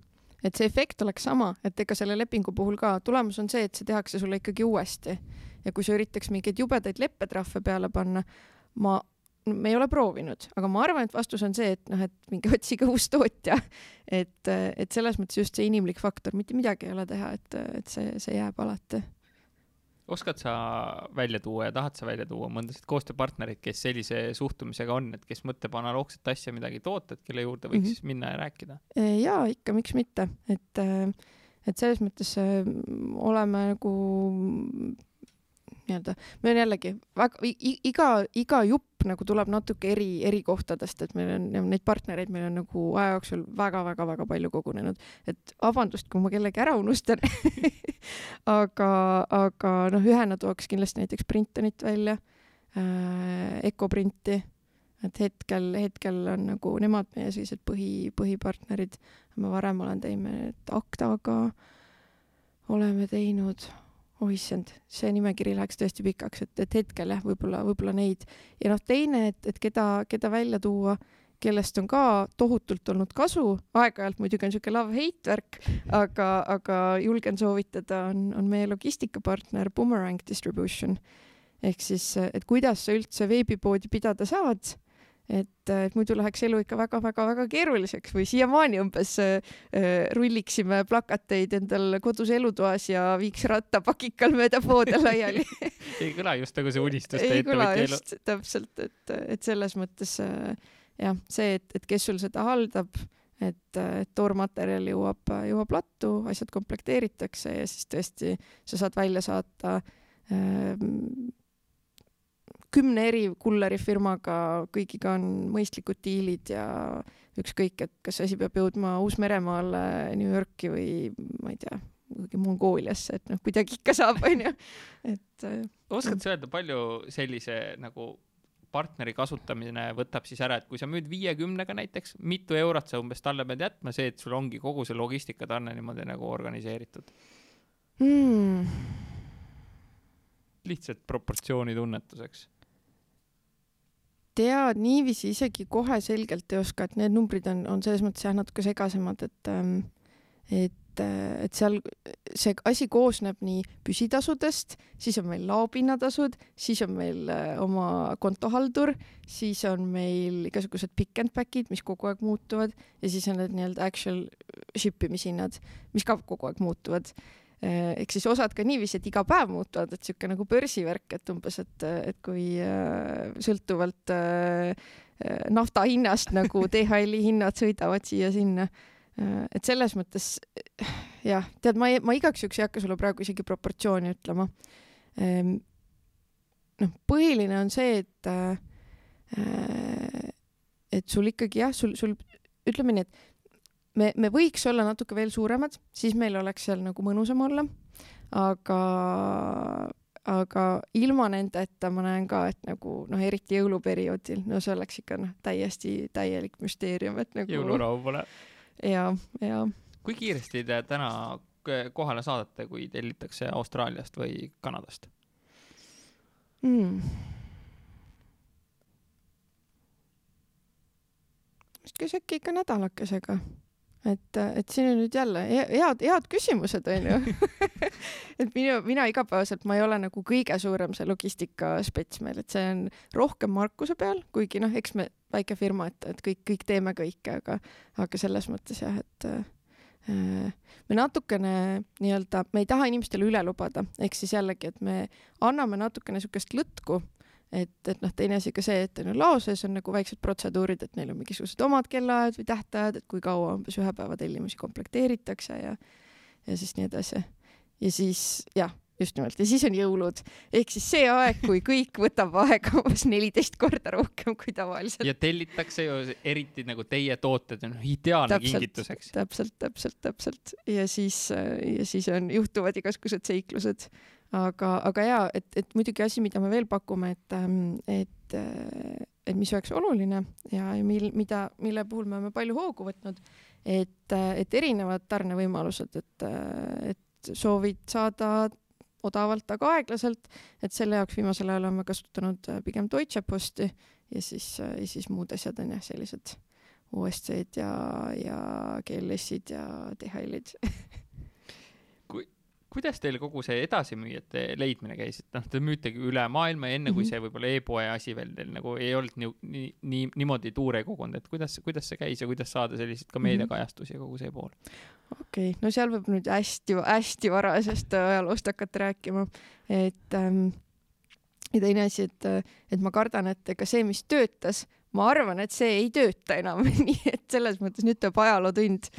et see efekt oleks sama, et ega selle lepingu puhul ka tulemus on see, et see tehakse sulle ikkagi uuesti ja kui sa üritaks mingeid jubedaid leppetrahve peale panna, ma me ei ole proovinud, aga ma arvan, et vastus on see, et noh, et minge *laughs* otsige uus tootja. et, et selles mõttes just see inimlik faktor, mitte midagi ei ole teha, et, et see, see jääb alati. oskad sa välja tuua ja tahad sa välja tuua mõndasid koostööpartnereid, kes sellise suhtumisega on, et kes mõtleb analoogset asja midagi toota, et kelle juurde võiks mm -hmm. minna ja rääkida? jaa, ikka, miks mitte, et, et selles mõttes oleme nagu nii-öelda, meil on jällegi väga, iga, iga jupp nagu tuleb natuke eri, eri kohtadest, et meil on neid partnereid, meil on nagu aja jooksul väga-väga-väga palju kogunenud, et vabandust, kui ma kellegi ära unustan. *laughs* Aga, aga noh, ühena tooks kindlasti näiteks Printonit välja äh,, Ecoprinti, et hetkel, hetkel on nagu nemad meie sellised põhi, põhipartnerid. ma varem olen teinud Actaga, oleme teinud oh issand, see nimekiri läheks tõesti pikaks, et, et hetkel jah, võib-olla, võib-olla neid. ja noh, teine, et, et keda, keda välja tuua, kellest on ka tohutult olnud kasu, aeg-ajalt muidugi on niisugune love-hate värk, aga, aga julgen soovitada, on, on meie logistikapartner Boomerang Distribution. ehk siis, et kuidas sa üldse veebipoodi pidada saad et, et muidu läheks elu ikka väga-väga-väga keeruliseks või siiamaani umbes äh, rulliksime plakateid endal kodus elutoas ja viiks rattapakikal mööda poode laiali *laughs* ei kõla just nagu see unistus. ei kõla just, täpselt, et, et selles mõttes äh, jah, see, et, et kes sul seda haldab, et, et toormaterjal jõuab, jõuab lattu, asjad komplekteeritakse ja siis tõesti sa saad välja saata äh, kümne eri kullerifirmaga, kõigiga on mõistlikud diilid ja ükskõik, et kas asi peab jõudma Uus-Meremaale, New Yorki või ma ei tea, kuhugi Mongooliasse, et noh, kuidagi ikka saab, onju, et. Äh, oskad sa öelda, palju sellise nagu partneri kasutamine võtab siis ära, et kui sa müüd viiekümnega näiteks, mitu eurot sa umbes talle pead jätma, see, et sul ongi kogu see logistikatarne niimoodi nagu organiseeritud hmm.? lihtsalt proportsiooni tunnetuseks tead niiviisi isegi kohe selgelt ei oska, et need numbrid on, on selles mõttes jah, natuke segasemad, et ähm, et, äh, et seal see asi koosneb nii püsitasudest, siis on meil laopinnatasud, siis on meil äh, oma kontohaldur, siis on meil igasugused pick and back'id, mis kogu aeg muutuvad ja siis on need nii-öelda actual ship imishinnad, mis ka kogu aeg muutuvad ehk siis osad ka niiviisi, et iga päev muutuvad, et sihuke nagu börsivärk, et umbes, et, et kui äh, sõltuvalt äh, nafta hinnast nagu *laughs* DHL-i hinnad sõidavad siia-sinna. et selles mõttes jah, tead, ma, ma igaks juhuks ei hakka sulle praegu isegi proportsiooni ütlema. Ehm, noh, põhiline on see, et et sul ikkagi jah, sul, sul ütleme nii, et me, me võiks olla natuke veel suuremad, siis meil oleks seal nagu mõnusam olla. aga, aga ilma nendeta ma näen ka, et nagu noh, eriti jõuluperioodil, no see oleks ikka noh, täiesti täielik müsteerium, et nagu. jõulurahu pole. ja, ja. kui kiiresti te täna kohale saadate, kui tellitakse Austraaliast või Kanadast mm.? vist käis äkki ikka nädalakesega et, et siin on nüüd jälle head, head küsimused, onju *laughs* et minu, mina igapäevaselt, ma ei ole nagu kõige suurem see logistikaspets meil, et see on rohkem Markuse peal, kuigi noh, eks me väike firma, et, et kõik, kõik teeme kõike, aga, aga selles mõttes jah, et äh, me natukene nii-öelda, me ei taha inimestele üle lubada, ehk siis jällegi, et me anname natukene niisugust lõtku et, et noh, teine asi ka see, et on ju lao sees on nagu väiksed protseduurid, et neil on mingisugused omad kellaajad või tähtajad, et kui kaua umbes ühe päeva tellimusi komplekteeritakse ja, ja siis nii edasi. ja siis jah, just nimelt ja siis on jõulud ehk siis see aeg, kui kõik võtab aega umbes neliteist korda rohkem kui tavaliselt. ja tellitakse ju eriti nagu teie tooted on ideaalne täpselt, kingituseks. täpselt, täpselt, täpselt ja siis ja siis on, juhtuvad igasugused seiklused aga, aga jaa, et, et muidugi asi, mida me veel pakume, et, ähm, et, äh, et mis oleks oluline ja, mil, mida, mille puhul me oleme palju hoogu võtnud, et, äh, et erinevad tarnevõimalused, et, äh, et soovid saada odavalt, aga aeglaselt, et selle jaoks viimasel ajal oleme kasutanud pigem Deutsche Posti ja siis, ja siis muud asjad on jah, sellised OSC-d ja, ja GLS-id ja DHL-id *laughs* kuidas teil kogu see edasimüüjate leidmine käis, et noh, te müütegi üle maailma ja enne mm -hmm. kui mhm. see võib-olla e-poe asi veel teil nagu ei olnud nii, nii, nii, niimoodi tuure kogunud, et kuidas, kuidas see käis ja kuidas saada selliseid ka meediakajastusi ja kogu see pool? okei okay., no seal võib nüüd hästi-hästi varasest ajaloost hakata rääkima, et ähm, ja teine asi, et, et ma kardan, et ega see, mis töötas, ma arvan, et see ei tööta enam *laughs* nii et selles mõttes nüüd tuleb ajalootund,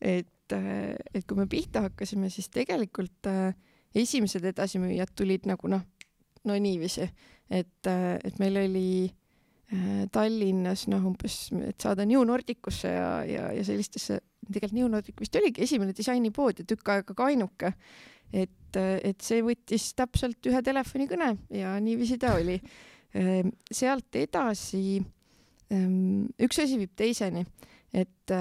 et et, et kui me pihta hakkasime, siis tegelikult äh, esimesed edasimüüjad tulid nagu noh, no niiviisi, et, äh, et meil oli äh, Tallinnas noh, umbes, et saada New Nordicusse ja, ja, ja sellistesse, tegelikult New Nordic vist oligi esimene disainipood ja tükk aega ka ainuke. et, et see võttis täpselt ühe telefonikõne ja niiviisi ta oli. sealt edasi, ähm, üks asi viib teiseni, et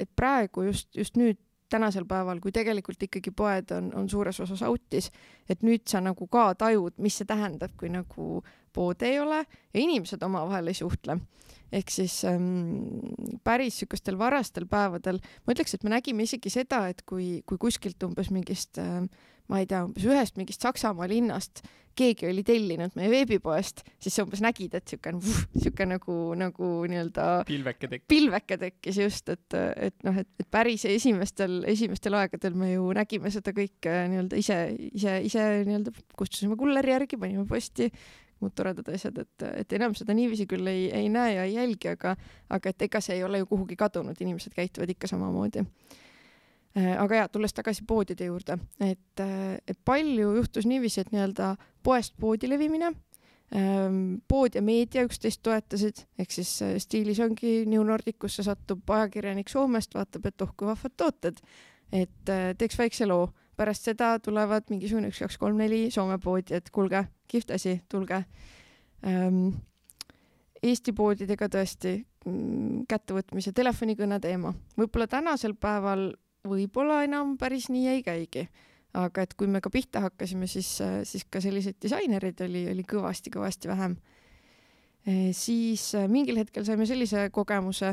et praegu just, just nüüd tänasel päeval, kui tegelikult ikkagi poed on, on suures osas out'is, et nüüd sa nagu ka tajud, mis see tähendab, kui nagu poode ei ole ja inimesed omavahel ei suhtle. ehk siis ähm, päris niisugustel varastel päevadel, ma ütleks, et me nägime isegi seda, et kui, kui kuskilt umbes mingist äh, ma ei tea, umbes ühest mingist Saksamaa linnast keegi oli tellinud meie veebipoest, siis sa umbes nägid, et siukene, siuke nagu, nagu nii-öelda pilveke tekkis. pilveke tekkis just, et, et noh, et, et päris esimestel, esimestel aegadel me ju nägime seda kõike nii-öelda ise, ise, ise nii-öelda kustutasime kulleri järgi, panime posti, muud toredad asjad, et, et enam seda niiviisi küll ei, ei näe ja ei jälgi, aga, aga et ega see ei ole ju kuhugi kadunud, inimesed käituvad ikka samamoodi aga ja tulles tagasi poodide juurde, et, äh, et palju juhtus niiviisi, et nii-öelda poest poodi levimine, ähm, pood ja meedia üksteist toetasid, ehk siis äh, stiilis ongi New Nordicusse satub ajakirjanik Soomest, vaatab, et oh kui vahvad tooted, et teeks väikse loo. pärast seda tulevad mingisugune üks, kaks, kolm, neli Soome poodi, et kuulge, kihvt asi, tulge. Ähm, Eesti poodidega tõesti mm, kättevõtmise telefonikõne teema, võib-olla tänasel päeval võib-olla enam päris nii ei käigi. aga et kui me ka pihta hakkasime, siis, siis ka selliseid disainereid oli, oli kõvasti-kõvasti vähem. E, siis e, mingil hetkel saime sellise kogemuse,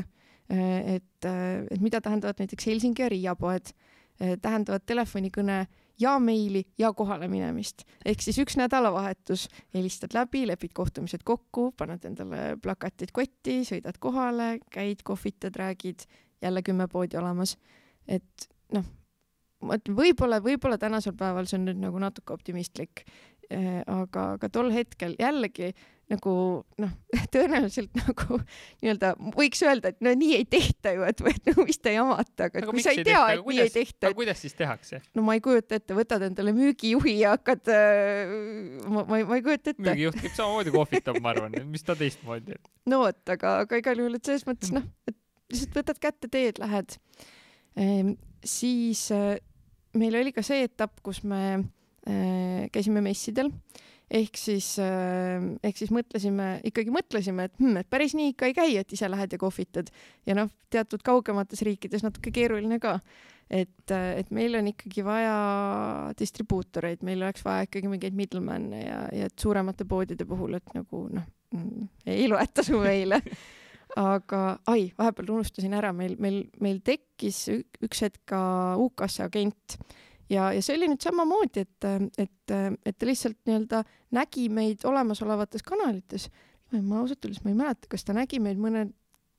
e, et, et mida tähendavad näiteks Helsingi ja Riia poed, tähendavad telefonikõne ja meili ja kohale minemist. ehk siis üks nädalavahetus, helistad läbi, lepid kohtumised kokku, paned endale plakatid kotti, sõidad kohale, käid, kohvitad, räägid, jälle kümme poodi olemas et noh, ütlen, võib-olla, võib-olla tänasel päeval see on nüüd nagu natuke optimistlik eh,. aga, aga tol hetkel jällegi nagu noh, *laughs* tõenäoliselt nagu nii-öelda võiks öelda, et no nii ei tehta ju, et, et no mis te jamate, aga, aga kui sa ei tea, et kuidas, nii ei tehta. aga kuidas siis tehakse? no ma ei kujuta ette, võtad endale müügijuhi ja hakkad äh,, ma, ma ma ei kujuta ette. müügijuht käib samamoodi kohvitab, ma arvan, mis ta teistmoodi. *laughs* no vot, aga, aga igal juhul, et selles mõttes *laughs* noh, et lihtsalt võtad kätte teed, lähed siis äh, meil oli ka see etapp, kus me äh, käisime messidel. Ehk siis, äh, ehk siis mõtlesime, ikkagi mõtlesime, et hmm, et päris nii ikka ei käi, et ise lähed ja kohvitad. Ja noh, teatud kaugemates riikides natuke keeruline ka. et, et meil on ikkagi vaja distribuutoreid, meil oleks vaja ikkagi mingeid middleman'e ja, ja et suuremate poodide puhul, et nagu noh, mm, ei loeta su meile *laughs* aga ai, vahepeal unustasin ära, meil, meil, meil tekkis üks hetk ka UK-sse agent ja, ja see oli nüüd samamoodi, et, et, et ta lihtsalt nii-öelda nägi meid olemasolevates kanalites. ma ausalt öeldes ma ei mäleta, kas ta nägi meid mõne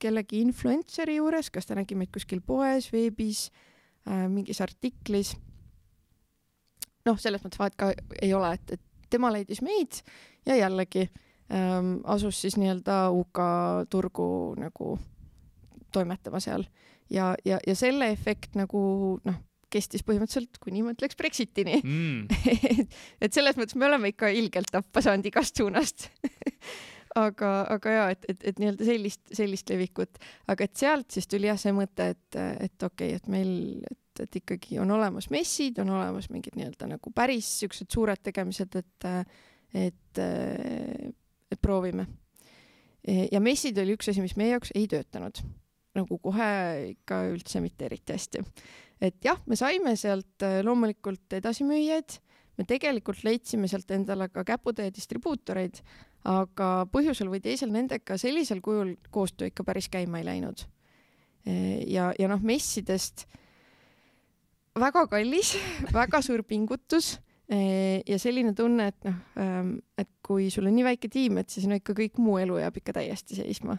kellegi influencer'i juures, kas ta nägi meid kuskil poes, veebis äh,, mingis artiklis. noh, selles mõttes vahet ka ei ole, et, et tema leidis meid ja jällegi äh, ähm, asus siis nii-öelda UK turgu nagu toimetama seal. Ja, ja, ja selle efekt nagu noh, kestis põhimõtteliselt, kui nii ma ütleks, Brexitini. Mm. *laughs* et selles mõttes me oleme ikka ilgelt tappa saanud igast suunast. *laughs* Aga, aga ja et, et, et nii-öelda sellist, sellist levikut, aga et sealt siis tuli jah see mõte, et, et okei okay,, et meil, et, et ikkagi on olemas messid, on olemas mingid nii-öelda nagu päris siuksed suured tegemised, et, et et proovime. Ja messid oli üks asi, mis meie jaoks ei töötanud nagu kohe ikka üldse mitte eriti hästi. et jah, me saime sealt e, loomulikult edasimüüjaid, me tegelikult leidsime sealt endale ka käputäie distribuutoreid, aga põhjusel või teisel nendega sellisel kujul koostöö ikka päris käima ei läinud. E, ja, ja noh, messidest väga kallis, *laughs* väga suur pingutus ja selline tunne, et noh, et kui sul on nii väike tiim, et siis no ikka kõik muu elu jääb ikka täiesti seisma.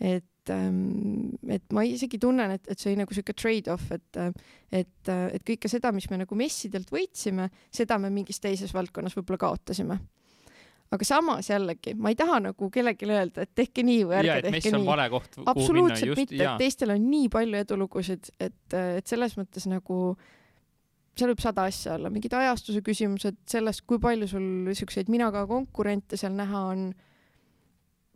et, et ma isegi tunnen, et, et see oli nagu sihuke trade-off, et, et, et kõike seda, mis me nagu messidelt võitsime, seda me mingis teises valdkonnas võib-olla kaotasime aga samas jällegi, ma ei taha nagu kellelegi öelda, et tehke nii või ärge tehke nii. absoluutselt just, mitte, et teistel on nii palju edulugusid, et, et selles mõttes nagu seal võib sada asja olla, mingid ajastuse küsimused sellest, kui palju sul siukseid minaga konkurente seal näha on.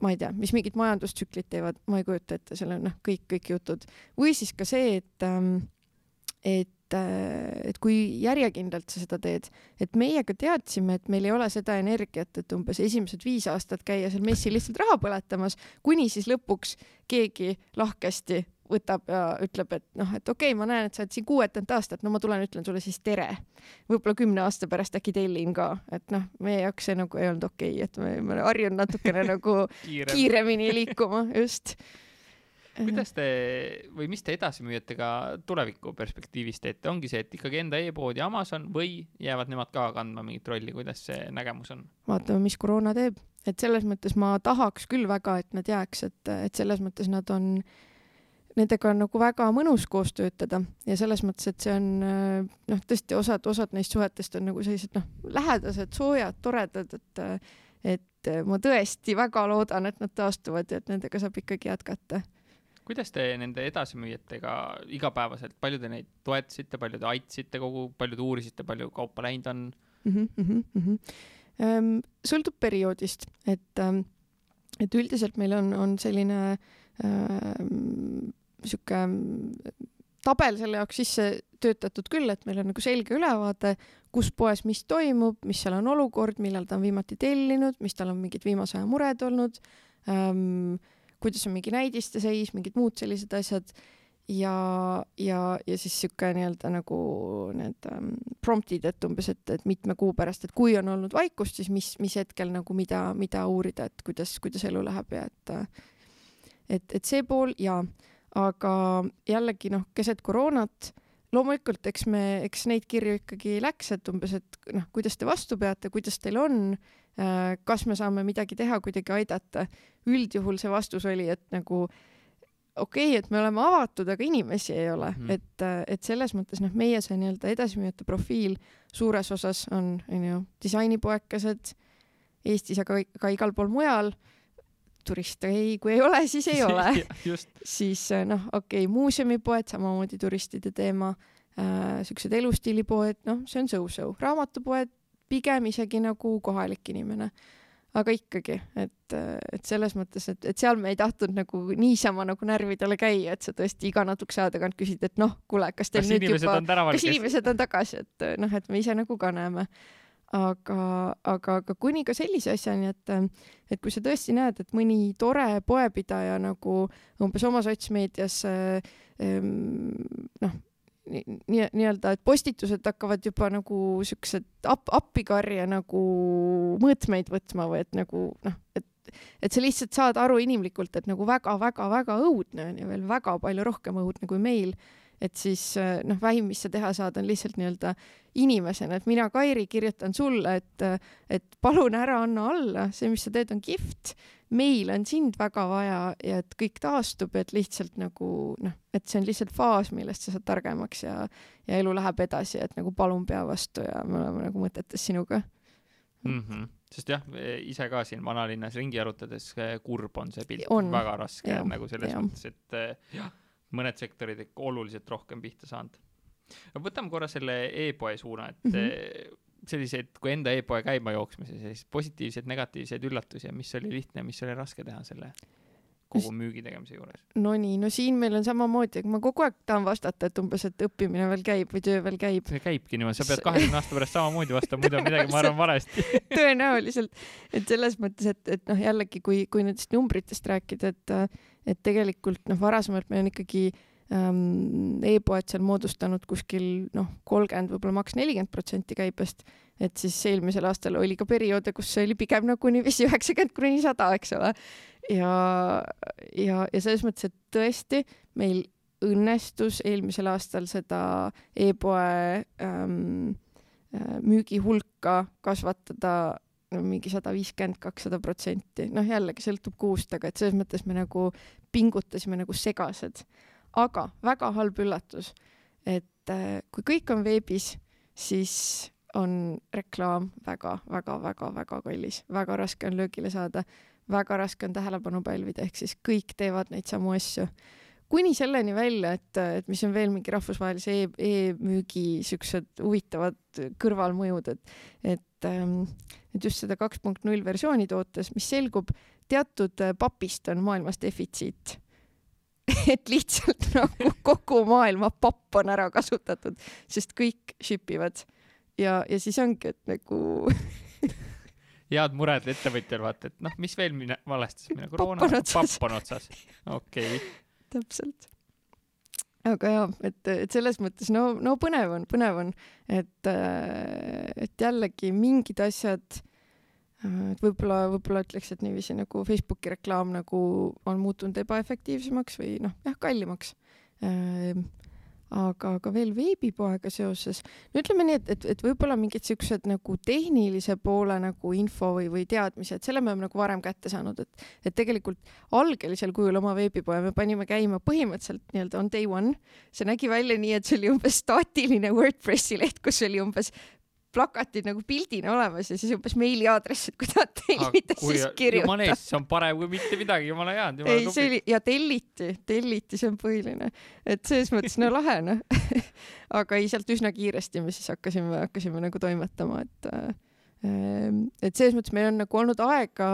ma ei tea, mis mingid majandustsüklid teevad, ma ei kujuta ette, seal on noh, kõik, kõik jutud või siis ka see, et, ähm, et et kui järjekindlalt sa seda teed, et meie ka teadsime, et meil ei ole seda energiat, et umbes esimesed viis aastat käia seal messil lihtsalt raha põletamas, kuni siis lõpuks keegi lahkesti võtab ja ütleb, et noh, et okei okay,, ma näen, et sa oled siin kuuetandat aastat, no ma tulen, ütlen sulle siis tere. võib-olla kümne aasta pärast äkki tellin ka, et noh, meie jaoks see nagu ei olnud okei okay,, et me oleme harjunud natukene nagu *laughs* Kiirem. kiiremini liikuma, just kuidas te või mis te edasimüüjatega tuleviku perspektiivis teete, ongi see, et ikkagi enda e-pood ja Amazon või jäävad nemad ka kandma mingit rolli, kuidas see nägemus on? vaatame, mis koroona teeb, et selles mõttes ma tahaks küll väga, et nad jääks, et, et selles mõttes nad on, nendega on nagu väga mõnus koos töötada ja selles mõttes, et see on noh, tõesti osad, osad neist suhetest on nagu sellised noh, lähedased, soojad, toredad, et et ma tõesti väga loodan, et nad taastuvad ja et nendega saab ikkagi jätkata kuidas te nende edasimüüjatega igapäevaselt, palju te neid toetasite, palju te aitasite kogu, palju te uurisite, palju kaupa läinud on mm? -hmm, mm -hmm. sõltub perioodist, et, et üldiselt meil on, on selline ähm, sihuke tabel selle jaoks sisse töötatud küll, et meil on nagu selge ülevaade, kus poes mis toimub, mis seal on olukord, millal ta on viimati tellinud, mis tal on mingid viimase aja mured olnud ähm, kuidas on mingi näidiste seis, mingid muud sellised asjad. Ja, ja, ja siis sihuke nii-öelda nagu need um, prompt'id, et umbes, et, et mitme kuu pärast, et kui on olnud vaikust, siis mis, mis hetkel nagu mida, mida uurida, et kuidas, kuidas elu läheb ja et, et, et see pool ja, aga jällegi noh, keset koroonat loomulikult, eks me, eks neid kirju ikkagi läks, et umbes, et noh, kuidas te vastu peate, kuidas teil on Äh, kas me saame midagi teha, kuidagi aidata. üldjuhul see vastus oli, et nagu okei okay,, et me oleme avatud, aga inimesi ei ole mm., et, äh, et selles mõttes noh, meie see nii-öelda edasimüüjate profiil suures osas on, onju, disainipoekesed Eestis, aga ka igal pool mujal. Turiste ei, kui ei ole, siis ei *laughs* ole. Siis äh, noh, okei okay,, muuseumipoed, samamoodi turistide teema äh,, siuksed elustiilipoed, noh, see on so-so, raamatupoed pigem isegi nagu kohalik inimene. aga ikkagi, et, et selles mõttes, et, et seal me ei tahtnud nagu niisama nagu närvidele käia, et sa tõesti iga natukese aja tagant küsid, et noh, kuule, kas teil kas nüüd juba, kas inimesed on tagasi, et noh, et me ise nagu ka näeme aga, aga, aga kuni ka sellise asjani, et, et kui sa tõesti näed, et mõni tore poepidaja nagu umbes oma sotsmeedias ähm, noh, nii, nii-öelda, et postitused hakkavad juba nagu siuksed ap-, appikarje nagu mõõtmeid võtma või et nagu noh, et et sa lihtsalt saad aru inimlikult, et nagu väga-väga-väga õudne on ja veel väga palju rohkem õudne kui meil et siis äh, noh, vähim, mis sa teha saad, on lihtsalt nii-öelda inimesena, et mina, Kairi, kirjutan sulle, et, et palun ära anna alla, see, mis sa teed, on kihvt. meil on sind väga vaja ja et kõik taastub, et lihtsalt nagu noh, et see on lihtsalt faas, millest sa saad targemaks ja, ja elu läheb edasi, et nagu palun pea vastu ja me oleme nagu mõtetes sinuga. Mm. -hmm sest jah, ise ka siin vanalinnas ringi arutades kurb on see pilt, väga raske ja, nagu selles ja. mõttes, et jah mõned sektorid ikka oluliselt rohkem pihta saanud. võtame korra selle e-poe suuna, et mm -hmm. selliseid, kui enda e-poe käima jooksmise, selliseid positiivseid, negatiivseid üllatusi, mis oli lihtne, mis oli raske teha selle kogu müügi tegemise juures? Nonii, no siin meil on samamoodi, ma kogu aeg tahan vastata, et umbes, et õppimine veel käib või töö veel käib. see käibki niimoodi, sa pead kahekümne aasta pärast samamoodi vastama, muidu on midagi, ma arvan, valesti *laughs* tõenäoliselt, et selles mõttes, et, et noh, jällegi, kui, kui nendest numbritest rääkida, et, et tegelikult noh, varasemalt meil on ikkagi ähm, e-poed seal moodustanud kuskil noh, kolmkümmend, võib-olla maks nelikümmend protsenti käibest, et siis eelmisel aastal oli ka perioode, kus oli pigem nagu niiviisi üheksakümmend kuni sada, eks ole ja, ja, ja selles mõttes, et tõesti meil õnnestus eelmisel aastal seda e-poe ähm, äh, müügihulka kasvatada no mingi sada viiskümmend, kakssada protsenti, noh jällegi sõltub kuust, aga et selles mõttes me nagu pingutasime nagu segased. aga väga halb üllatus, et äh, kui kõik on veebis, siis on reklaam väga-väga-väga-väga kallis, väga raske on löögile saada, väga raske on tähelepanu pälvida, ehk siis kõik teevad neid samu asju. kuni selleni välja, et, et mis on veel mingi rahvusvahelise e e-müügi siuksed huvitavad kõrvalmõjud, et, et, ähm, et just seda kaks punkt null versiooni tootes, mis selgub, teatud papist on maailmas defitsiit. *laughs* Et lihtsalt nagu kogu maailma papp on ära kasutatud, sest kõik ship ivad ja, ja siis ongi, et nagu *laughs* head mured ettevõtjal, vaata, et noh, mis veel siis mine, koroona, papp on otsas. okei okay.. täpselt. aga jaa, et, et selles mõttes no, no põnev on, põnev on, et, et jällegi mingid asjad, et võib-olla, võib-olla ütleks, et niiviisi nagu Facebooki reklaam nagu on muutunud ebaefektiivsemaks või noh, jah, kallimaks aga ka veel veebipoega seoses, no ütleme nii, et, et, et võib-olla mingid siuksed nagu tehnilise poole nagu info või, või teadmised, selle me oleme nagu varem kätte saanud, et, et tegelikult algelisel kujul oma veebipoe me panime käima põhimõtteliselt nii-öelda on day one. see nägi välja nii, et see oli umbes staatiline Wordpressi leht, kus oli umbes plakatid nagu pildina olemas ja siis umbes meiliaadress, et kui tahad tellida, siis kirjuta. jumala eest, see on parem kui mitte midagi, jumala hea. ei, see oli ja telliti, telliti, see on põhiline, et selles mõttes no lahe noh *laughs* aga ei, sealt üsna kiiresti me siis hakkasime, hakkasime nagu toimetama, et äh, et selles mõttes meil on nagu olnud aega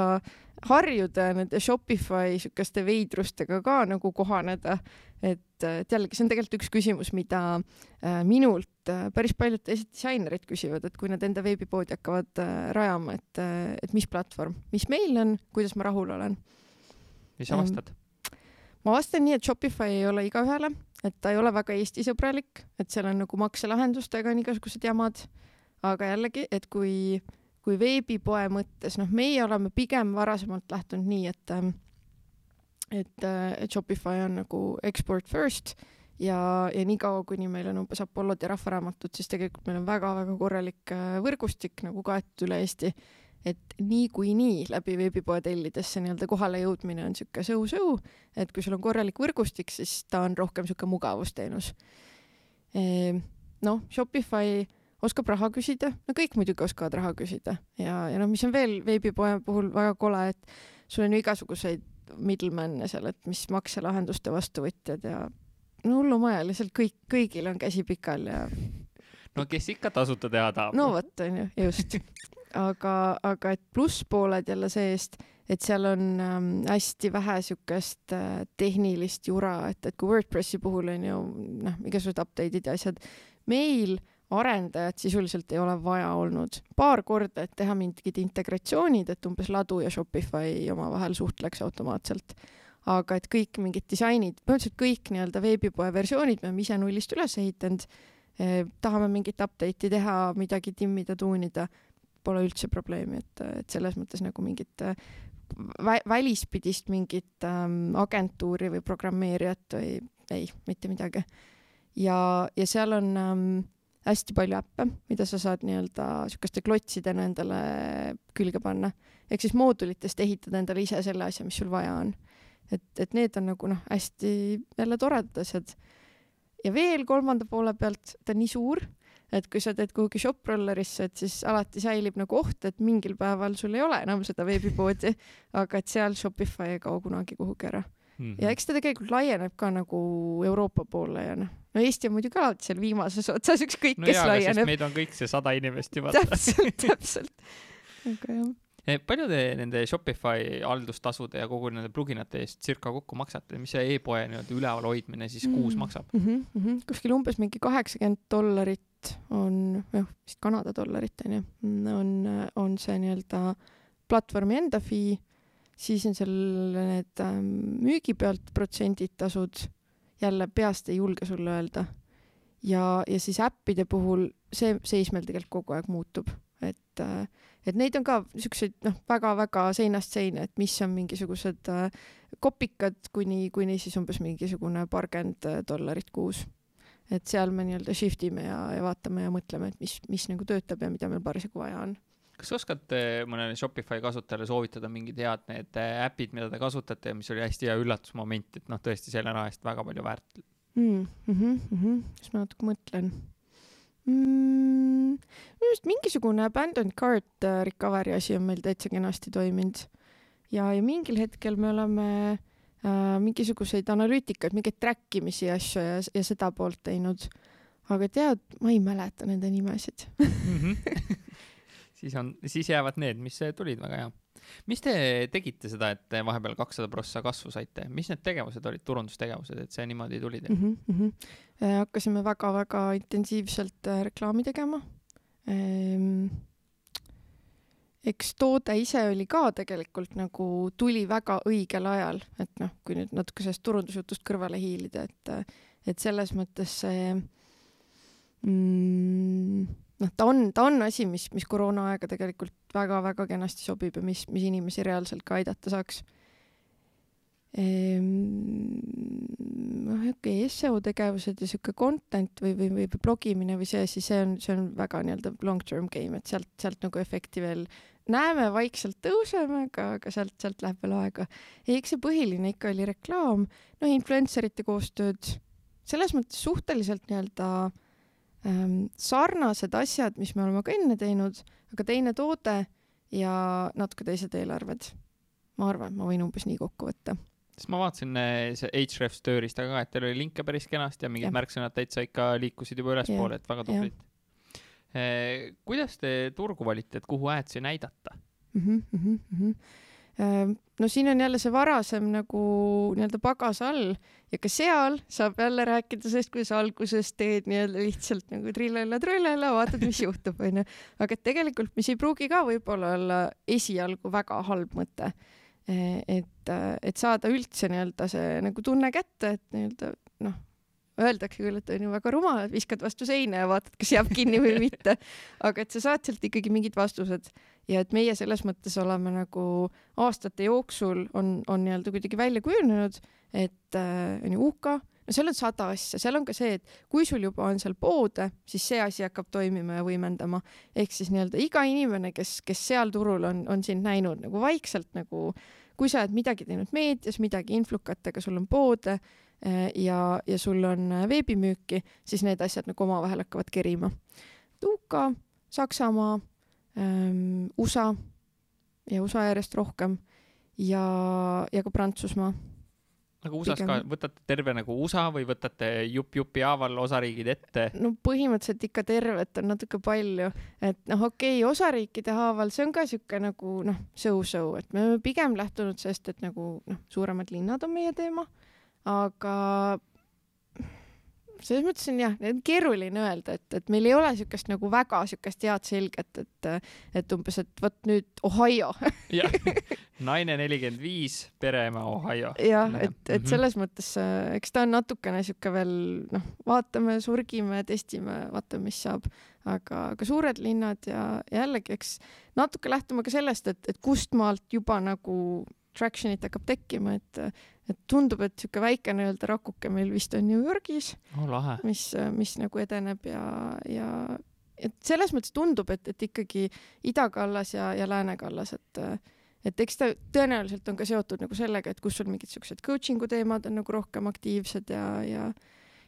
harjuda nende Shopify siukeste veidrustega ka nagu kohaneda. et, et jällegi, see on tegelikult üks küsimus, mida äh, minult äh, päris paljud teised disainerid küsivad, et kui nad enda veebipoodi hakkavad äh, rajama, et, et mis platvorm, mis meil on, kuidas ma rahul olen. mis sa vastad? ma vastan nii, et Shopify ei ole igaühele, et ta ei ole väga Eesti-sõbralik, et seal on nagu makselahendustega on igasugused jamad. Aga jällegi, et kui kui veebipoe mõttes, noh, meie oleme pigem varasemalt lähtunud nii, et ähm, et, äh, et Shopify on nagu export first ja, ja niikaua, kuni meil on umbes Apollod ja Rahvaraamatud, siis tegelikult meil on väga-väga korralik äh, võrgustik nagu kaetud üle Eesti. et niikuinii läbi veebipoe tellides see nii-öelda kohale jõudmine on niisugune sõu-sõu, et kui sul on korralik võrgustik, siis ta on rohkem niisugune mugavusteenus. Ehm, noh, Shopify oskab raha küsida, no kõik muidugi oskavad raha küsida ja, ja noh, mis on veel veebipoe puhul väga kole, et sul on ju igasuguseid middleman'e seal, et mis makselahenduste vastuvõtjad ja no hullumaja, lihtsalt kõik, kõigil on käsi pikal ja. no kes ikka tasuta teha tahab. no vot, onju, just. aga, aga et plusspooled jälle see-eest, et seal on ähm, hästi vähe siukest äh, tehnilist jura, et, et kui Wordpressi puhul on ju noh, igasugused update'id ja asjad, meil arendajat sisuliselt ei ole vaja olnud. paar korda, et teha mingid integratsioonid, et umbes ladu ja Shopify omavahel suhtleks automaatselt. aga et kõik mingid disainid, põhimõtteliselt kõik nii-öelda veebipoe versioonid me oleme ise nullist üles ehitanud eh,. tahame mingit update'i teha, midagi timmida, tuunida, pole üldse probleemi, et, et selles mõttes nagu mingit vä välispidist mingit ähm, agentuuri või programmeerijat või ei, mitte midagi. ja, ja seal on ähm, hästi palju äppe, mida sa saad nii-öelda sihukeste klotsidena endale külge panna. ehk siis moodulitest ehitada endale ise selle asja, mis sul vaja on. et, et need on nagu noh, hästi jälle toredad asjad. ja veel kolmanda poole pealt, ta on nii suur, et kui sa teed kuhugi shoprollerisse, et siis alati säilib nagu oht, et mingil päeval sul ei ole enam seda veebipoodi, aga et seal Shopify ei kao kunagi kuhugi ära mm. -hmm. ja eks ta tegelikult laieneb ka nagu Euroopa poole ja noh, no Eesti on muidugi alati seal viimases otsas, ükskõik no kes jaa, laieneb. meid on kõik see sada inimest juba. täpselt, täpselt. aga jah eh, palju te nende Shopify haldustasude ja kogu nende pluginate eest circa kokku maksate, mis see e-poe nii-öelda üleval hoidmine siis kuus mm. maksab mm? -hmm, mm -hmm. kuskil umbes mingi kaheksakümmend dollarit on, jah, vist Kanada dollarit on ju, on, on see nii-öelda platvormi enda fee siis on seal need ähm, müügi pealt protsendid, tasud, jälle peast ei julge sulle öelda. ja, ja siis äppide puhul see seis meil tegelikult kogu aeg muutub, et, äh, et neid on ka siukseid noh, väga-väga seinast seina, et mis on mingisugused äh, kopikad kuni, kuni siis umbes mingisugune paarkümmend äh, dollarit kuus. et seal me nii-öelda shift ime ja, ja vaatame ja mõtleme, et mis, mis nagu töötab ja mida meil parasjagu vaja on kas oskad äh, mõnele Shopify kasutajale soovitada mingid head need äh, äpid, mida te kasutate ja mis oli hästi hea üllatusmoment, et noh, tõesti selle raha eest väga palju väärt mm? mm -hmm. siis ma natuke mõtlen mm,. minu arust mingisugune abandoned cart recovery asi on meil täitsa kenasti toiminud ja, ja mingil hetkel me oleme äh, mingisuguseid analüütikaid, mingeid track imisi ja asju ja, ja seda poolt teinud. aga tead, ma ei mäleta nende nimesid mm. -hmm. *laughs* siis on, siis jäävad need, mis tulid, väga hea. mis te tegite seda, et vahepeal kakssada prossa kasvu saite, mis need tegevused olid, turundustegevused, et see niimoodi tuli teil mm? -hmm. hakkasime väga-väga intensiivselt äh, reklaami tegema ehm eks toode ise oli ka tegelikult nagu tuli väga õigel ajal, et noh, kui nüüd natuke sellest turundusjutust kõrvale hiilida, et, et selles mõttes see mm, noh, ta on, ta on asi, mis, mis koroona aega tegelikult väga-väga kenasti sobib ja mis, mis inimesi reaalselt ka aidata saaks Ehm, noh, okei okay,, seo tegevused ja sihuke content või, või, või blogimine või see, siis see on, see on väga nii-öelda long term game, et sealt, sealt nagu efekti veel näeme, vaikselt tõuseme, aga, aga sealt, sealt läheb veel aega. ja eks see põhiline ikka oli reklaam, noh, influencer ite koostööd, selles mõttes suhteliselt nii-öelda ähm, sarnased asjad, mis me oleme ka enne teinud, aga teine toode ja natuke teised eelarved. ma arvan, ma võin umbes nii kokku võtta sest ma vaatasin eh, see Hrefs tööriistaga ka, et teil oli linke päris kenasti ja mingid ja. märksõnad täitsa ikka liikusid juba ülespoole, et väga tublid. Eh, kuidas te turgu valite, et kuhu aadsi näidata mm? -hmm, mm -hmm. No siin on jälle see varasem nagu nii-öelda pagas all ja ka seal saab jälle rääkida sellest, kuidas alguses teed nii-öelda lihtsalt nagu trillele-trullele, vaatad, mis juhtub, onju. aga tegelikult, mis ei pruugi ka võib-olla olla esialgu väga halb mõte et, et saada üldse nii-öelda see nagu tunne kätte, et nii-öelda noh, öeldakse küll, et on ju väga rumal, et viskad vastu seina ja vaatad, kas jääb kinni või mitte. aga et sa saad sealt ikkagi mingid vastused ja et meie selles mõttes oleme nagu aastate jooksul on, on nii-öelda kuidagi välja kujunenud, et äh, on ju UK, no seal on sada asja, seal on ka see, et kui sul juba on seal poode, siis see asi hakkab toimima ja võimendama. ehk siis nii-öelda iga inimene, kes, kes seal turul on, on sind näinud nagu vaikselt nagu kui sa oled midagi teinud meedias, midagi influkatega, sul on poode ja, ja sul on eh, veebimüüki, siis need asjad nagu omavahel hakkavad kerima. UK, Saksamaa ähm,, USA ja USA järjest rohkem ja, ja ka Prantsusmaa aga USA-s ka võtate terve nagu USA või võtate jupp-jupi haaval osariigid ette? no põhimõtteliselt ikka tervet on natuke palju, et noh, okei okay,, osariikide haaval, see on ka sihuke nagu noh, so-so, et me oleme pigem lähtunud sellest, et nagu noh, suuremad linnad on meie teema, aga selles mõttes on jah, keeruline öelda, et, et meil ei ole niisugust nagu väga niisugust head selget, et, et umbes, et vot nüüd Ohio jah, *laughs* naine nelikümmend viis, pereema Ohio. jah, et, et mhm. selles mõttes, eks ta on natukene niisugune veel noh, vaatame, surgime, testime, vaatame, mis saab, aga, aga suured linnad ja jällegi, eks natuke lähtume ka sellest, et, et kust maalt juba nagu traction'it hakkab tekkima, et, et tundub, et niisugune väike nii-öelda rakuke meil vist on New Yorgis oh,, mis, mis nagu edeneb ja, ja et selles mõttes tundub, et, et ikkagi idakallas ja, ja läänekallas, et et eks ta tõenäoliselt on ka seotud nagu sellega, et kus sul mingid siuksed coaching'u teemad on nagu rohkem aktiivsed ja, ja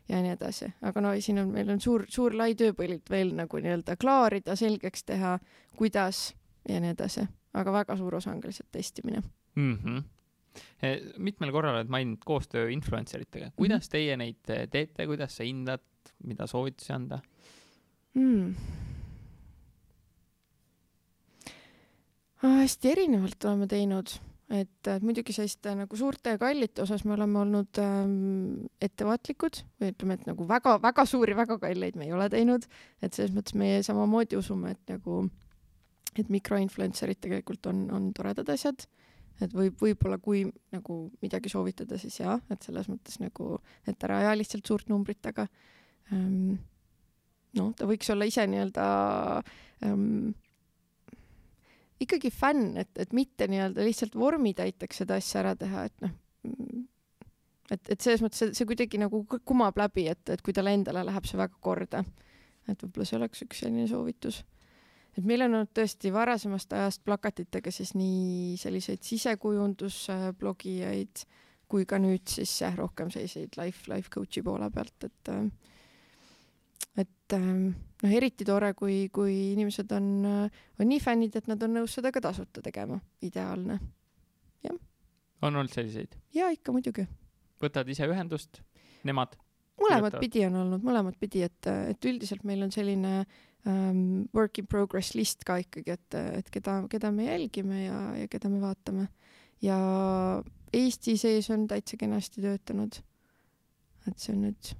ja nii edasi, aga no siin on, meil on suur, suur lai tööpõld veel nagu nii-öelda klaarida, selgeks teha, kuidas ja nii edasi, aga väga suur osa on ka lihtsalt testimine mm. -hmm mitmel korral oled maininud koostöö influencer itega, kuidas mhm. teie neid teete, kuidas sa hindad, mida soovitusi anda mm.? hästi erinevalt oleme teinud, et, et muidugi selliste nagu suurte ja kallite osas me oleme olnud ähm, ettevaatlikud või ütleme, et nagu väga-väga suuri, väga kalleid me ei ole teinud, et selles mõttes meie samamoodi usume, et nagu, et mikroinfluencer'id tegelikult on, on toredad asjad et võib, võib-olla kui nagu midagi soovitada, siis jaa, et selles mõttes nagu, et ära aja lihtsalt suurt numbrit taga ähm,. noh, ta võiks olla ise nii-öelda ähm, ikkagi fänn, et, et mitte nii-öelda lihtsalt vormitäiteks seda asja ära teha, et noh, et, et selles mõttes see, see kuidagi nagu kumab läbi, et, et kui talle endale läheb see väga korda. et võib-olla see oleks üks selline soovitus. Et meil on olnud tõesti varasemast ajast plakatitega siis nii selliseid sisekujundusblogijaid kui ka nüüd siis jah, rohkem selliseid life, life coach'i poole pealt, et et noh, eriti tore, kui, kui inimesed on, on nii fännid, et nad on nõus seda ka tasuta tegema, ideaalne. jah. on olnud selliseid? jaa, ikka muidugi võtad ise ühendust, nemad? mõlemat pidi on olnud, mõlemat pidi, et, et üldiselt meil on selline um, work in progress list ka ikkagi, et, et keda, keda me jälgime ja, ja keda me vaatame. ja Eesti sees on täitsa kenasti töötanud. et see on nüüd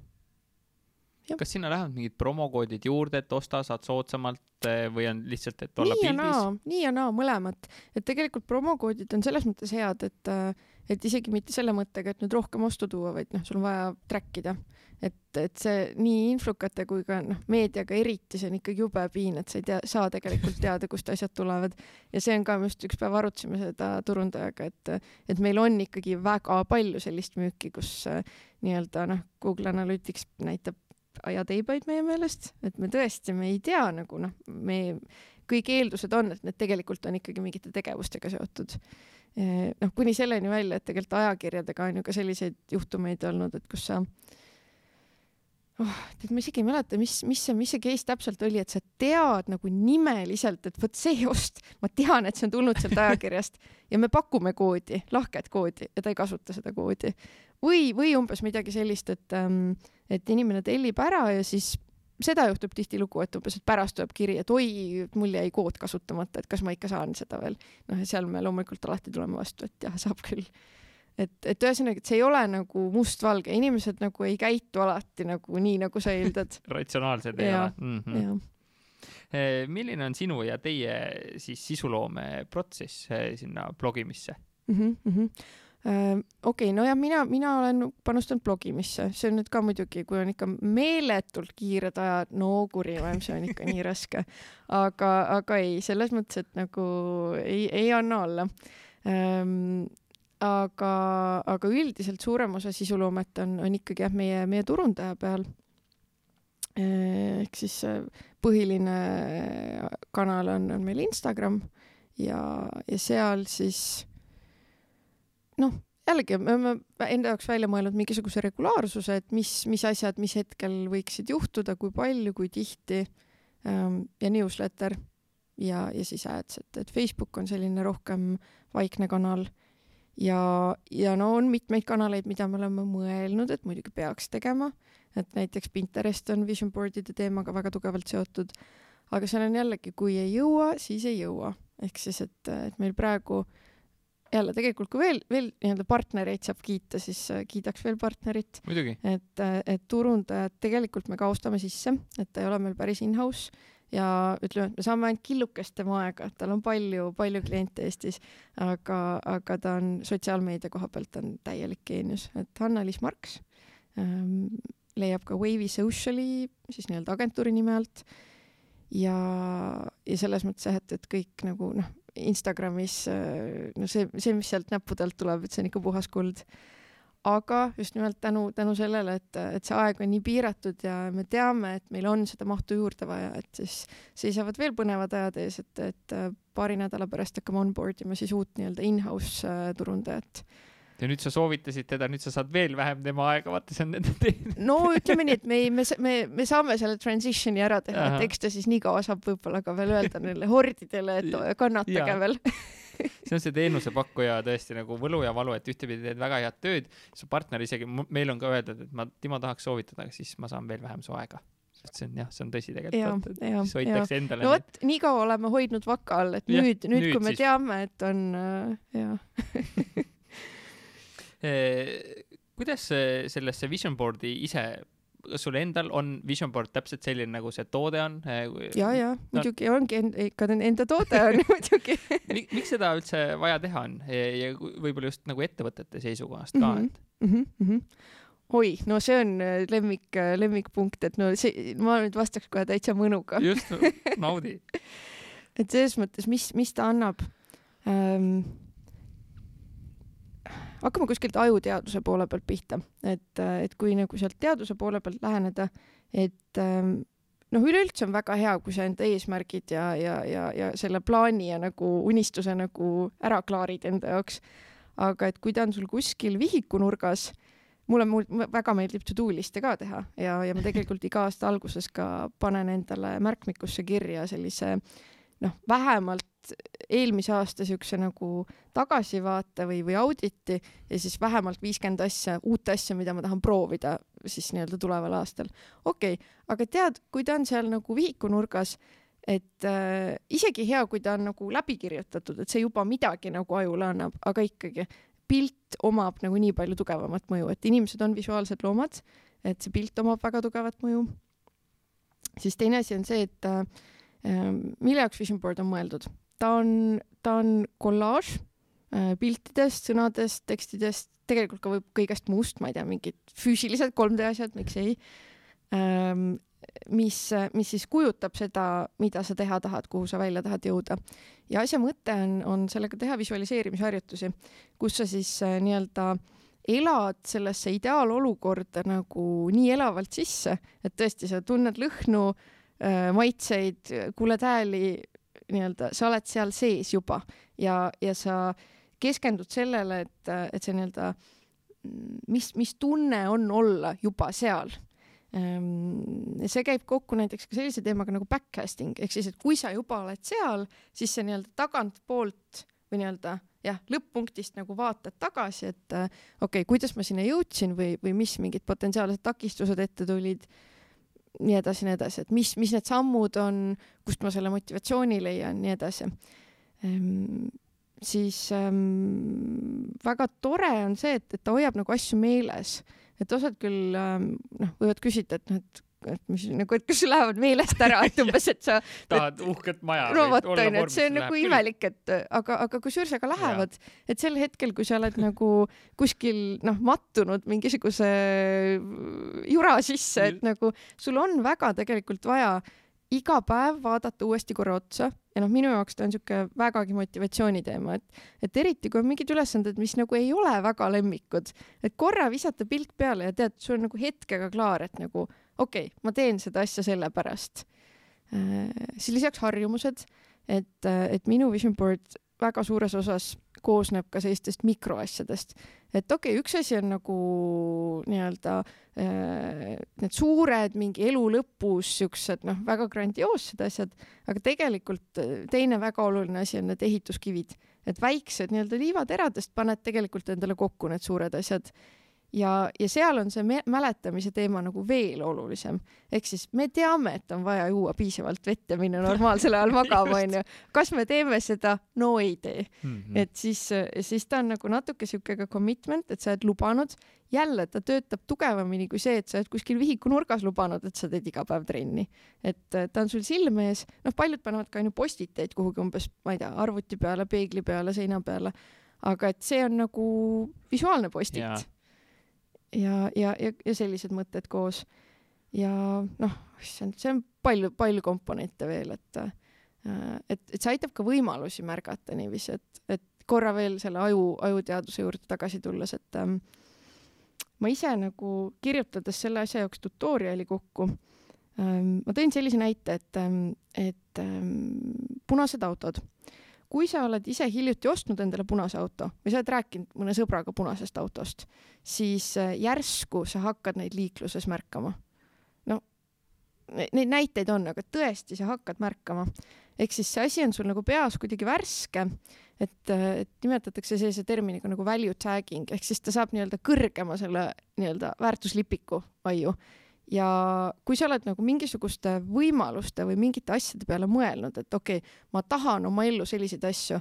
kas sinna lähevad mingid promokoodid juurde, et osta, saad soodsamalt eh, või on lihtsalt, et olla nii pildis? nii ja naa, mõlemat. et tegelikult promokoodid on selles mõttes head, et, eh, et isegi mitte selle mõttega, et nüüd rohkem ostu tuua, vaid noh, sul on vaja track ida. Et, et see nii influkate kui ka noh, meediaga eriti, see on ikkagi jube piin, et sa ei tea, saa tegelikult *laughs* teada, kust asjad tulevad. ja see on ka, me just üks päev arutasime seda turundajaga, et, et meil on ikkagi väga palju sellist müüki, kus eh, nii-öelda noh, Google Analytics näitab ajateibaid meie meelest, et me tõesti, me ei tea nagu noh, me, kõik eeldused on, et need tegelikult on ikkagi mingite tegevustega seotud. noh, kuni selleni välja, et tegelikult ajakirjadega on ju ka selliseid juhtumeid olnud, et kus sa oh, tead, ma isegi ei mäleta, mis, mis see, mis see case täpselt oli, et sa tead nagu nimeliselt, et vot see ost, ma tean, et see on tulnud sealt ajakirjast ja me pakume koodi, lahket koodi ja ta ei kasuta seda koodi. või, või umbes midagi sellist, et ähm, et inimene tellib ära ja siis seda juhtub tihtilugu, et umbes, et pärast tuleb kiri, et oi, mul jäi kood kasutamata, et kas ma ikka saan seda veel. noh, ja seal me loomulikult alati tuleme vastu, et jah, saab küll. Et, et ühesõnaga, et see ei ole nagu mustvalge, inimesed nagu ei käitu alati nagu nii, nagu sa eeldad *laughs* ratsionaalsed ei ole mm. -hmm. milline on sinu ja teie siis sisuloome protsess eh, sinna blogimisse mm? -hmm okei okay,, nojah, mina, mina olen panustanud blogimisse, see on nüüd ka muidugi, kui on ikka meeletult kiired ajad, no kurivaim, see on ikka nii raske. aga, aga ei, selles mõttes, et nagu ei, ei anna alla ähm, aga, aga üldiselt suurem osa sisuloomet on, on ikkagi jah, meie, meie turundaja peal. ehk siis põhiline kanal on, on meil Instagram ja, ja seal siis noh, jällegi me oleme enda jaoks välja mõelnud mingisuguse regulaarsuse, et mis, mis asjad, mis hetkel võiksid juhtuda, kui palju, kui tihti ähm, ja newsletter ja, ja siis ads, et, et Facebook on selline rohkem vaikne kanal ja, ja no on mitmeid kanaleid, mida me oleme mõelnud, et muidugi peaks tegema, et näiteks Pinterest on vision board'ide teemaga väga tugevalt seotud, aga seal on jällegi, kui ei jõua, siis ei jõua, ehk siis, et, et meil praegu jälle tegelikult, kui veel, veel nii-öelda partnereid saab kiita, siis äh, kiidaks veel partnerit. et, äh, et turundajad tegelikult me ka ostame sisse, et ta ei ole meil päris in-house ja ütleme, et me saame ainult killukest tema aega, tal on palju, palju kliente Eestis, aga, aga ta on sotsiaalmeedia koha pealt on täielik geenius, et Hanna-Liis Marks ähm, leiab ka Wavy Sociali siis nii-öelda agentuuri nime alt ja, ja selles mõttes jah, et, et kõik nagu noh, Instagramis, äh, no see, see, mis sealt näppude alt tuleb, et see on ikka puhas kuld. Aga just nimelt tänu, tänu sellele, et, et see aeg on nii piiratud ja me teame, et meil on seda mahtu juurde vaja, et siis seisavad veel põnevad ajad ees, et, et äh, paari nädala pärast hakkame onboard ima siis uut nii-öelda in-house äh, turundajat. Ja nüüd sa soovitasid teda, nüüd sa saad veel vähem tema aega, vaata see on nende teine. no ütleme nii, et me, me, me, me saame selle transition'i ära teha, et eks ta siis nii kaua saab võib-olla ka veel öelda neile hordidele, et kannatage veel *laughs* see on see teenusepakkuja tõesti nagu võlu ja valu, et ühtepidi teed väga head tööd, su partner isegi, meil on ka öeldud, et ma, Timo tahaks soovitada, siis ma saan veel vähem su aega. Sest see on jah, see on tõsi tegelikult, et siis hoitakse endale. no vot, nii kaua oleme hoidnud vaka all, et ja, nüüd, nüüd, nüüd, kui me siis... teame, et on äh, jah. *laughs* Eh, kuidas sellesse vision board'i ise kas sul endal on vision board täpselt selline, nagu see toode on? Eh, ja, ja no. muidugi ongi ikka enda toode on *laughs* muidugi miks seda üldse vaja teha on ja võib-olla just nagu ettevõtete seisukohast ka mm, -hmm. et mm? -hmm. oi, no see on äh, lemmik, äh, lemmikpunkt, et no see, ma nüüd vastaks kohe täitsa mõnuga just, naudi *laughs* et selles mõttes, mis, mis ta annab ähm,? Hakkame kuskilt ajuteaduse poole pealt pihta, et, et kui nagu sealt teaduse poole pealt läheneda, et ähm, noh, üleüldse on väga hea, kui sa enda eesmärgid ja, ja, ja, ja selle plaani ja nagu unistuse nagu ära klaarid enda jaoks. aga et kui ta on sul kuskil vihikunurgas, mulle, mulle väga meeldib to-do liste ka teha ja, ja ma tegelikult iga aasta alguses ka panen endale märkmikusse kirja sellise noh, vähemalt eelmise aasta siukse nagu tagasivaate või, või auditi ja siis vähemalt viiskümmend asja, uut asja, mida ma tahan proovida siis nii-öelda tuleval aastal. okei okay,, aga tead, kui ta on seal nagu vihikunurgas, et äh, isegi hea, kui ta on nagu läbi kirjutatud, et see juba midagi nagu ajule annab, aga ikkagi pilt omab nagu nii palju tugevamat mõju, et inimesed on visuaalsed loomad, et see pilt omab väga tugevat mõju. siis teine asi on see, et äh, mille jaoks vision board on mõeldud ta on, ta on kollaaž äh, piltidest, sõnadest, tekstidest, tegelikult ka võib kõigest muust, ma ei tea, mingid füüsilised 3D asjad, miks ei ähm,. mis, mis siis kujutab seda, mida sa teha tahad, kuhu sa välja tahad jõuda. ja asja mõte on, on sellega teha visualiseerimisharjutusi, kus sa siis äh, nii-öelda elad sellesse ideaalolukorda nagu nii elavalt sisse, et tõesti, sa tunned lõhnu äh,, maitseid, kuuled hääli, nii-öelda, sa oled seal sees juba. Ja, ja sa keskendud sellele, et, et see nii-öelda, mis, mis tunne on olla juba seal. Ehm, see käib kokku näiteks ka sellise teemaga nagu backcasting ehk siis, et kui sa juba oled seal, siis sa nii-öelda tagantpoolt või nii-öelda jah, lõpp-punktist nagu vaatad tagasi, et okei okay,, kuidas ma sinna jõudsin või, või mis mingid potentsiaalsed takistused ette tulid nii edasi, nii edasi, et mis, mis need sammud on, kust ma selle motivatsiooni leian, nii edasi ehm,. siis ähm, väga tore on see, et, et ta hoiab nagu asju meeles, et osad küll ähm, noh, võivad küsida, et noh, et et mis nagu, et kas lähevad meelest ära, et umbes, et sa *laughs* tahad uhket maja. no vot onju, et see on nagu imelik, et aga, aga kusjuures aga lähevad, et sel hetkel, kui sa oled nagu kuskil noh, mattunud mingisuguse jura sisse, et nagu sul on väga tegelikult vaja iga päev vaadata uuesti korra otsa ja noh, minu jaoks ta on niisugune vägagi motivatsiooni teema, et, et eriti kui on mingid ülesanded, mis nagu ei ole väga lemmikud, et korra visata pilk peale ja tead, sul on nagu hetkega klaar, et nagu okei okay,, ma teen seda asja sellepärast. Äh, siis lisaks harjumused, et, et minu vision board väga suures osas koosneb ka sellistest mikroasjadest. et okei okay,, üks asi on nagu nii-öelda äh, need suured mingi elu lõpus siuksed noh, väga grandioossed asjad, aga tegelikult äh, teine väga oluline asi on need ehituskivid, et väiksed nii-öelda liivateradest paned tegelikult endale kokku need suured asjad ja, ja seal on see mäletamise teema nagu veel olulisem. ehk siis me teame, et on vaja juua piisavalt vett ja minna normaalsel ajal *laughs* magama, onju. kas me teeme seda? no ei tee mm. -hmm. et siis, siis ta on nagu natuke sihuke ka commitment, et sa oled lubanud. jälle, ta töötab tugevamini kui see, et sa oled kuskil vihiku nurgas lubanud, et sa teed iga päev trenni. et ta on sul silme ees, noh, paljud panevad ka onju postiteid kuhugi umbes, ma ei tea, arvuti peale, peegli peale, seina peale. aga et see on nagu visuaalne postit yeah ja, ja, ja, ja sellised mõtted koos. ja noh, issand, see on palju, palju komponente veel, et, äh, et, et see aitab ka võimalusi märgata niiviisi, et, et korra veel selle aju, ajuteaduse juurde tagasi tulles, et ähm, ma ise nagu kirjutades selle asja jaoks tutorial'i kokku ähm,, ma tõin sellise näite, et ähm,, et ähm, punased autod kui sa oled ise hiljuti ostnud endale punase auto või sa oled rääkinud mõne sõbraga punasest autost, siis äh, järsku sa hakkad neid liikluses märkama. no neid näiteid on, aga tõesti, sa hakkad märkama. ehk siis see asi on sul nagu peas kuidagi värske, et, äh, et nimetatakse sellise terminiga nagu value tagging ehk siis ta saab nii-öelda kõrgema selle nii-öelda väärtuslipiku aiu ja kui sa oled nagu mingisuguste võimaluste või mingite asjade peale mõelnud, et okei okay,, ma tahan oma ellu selliseid asju,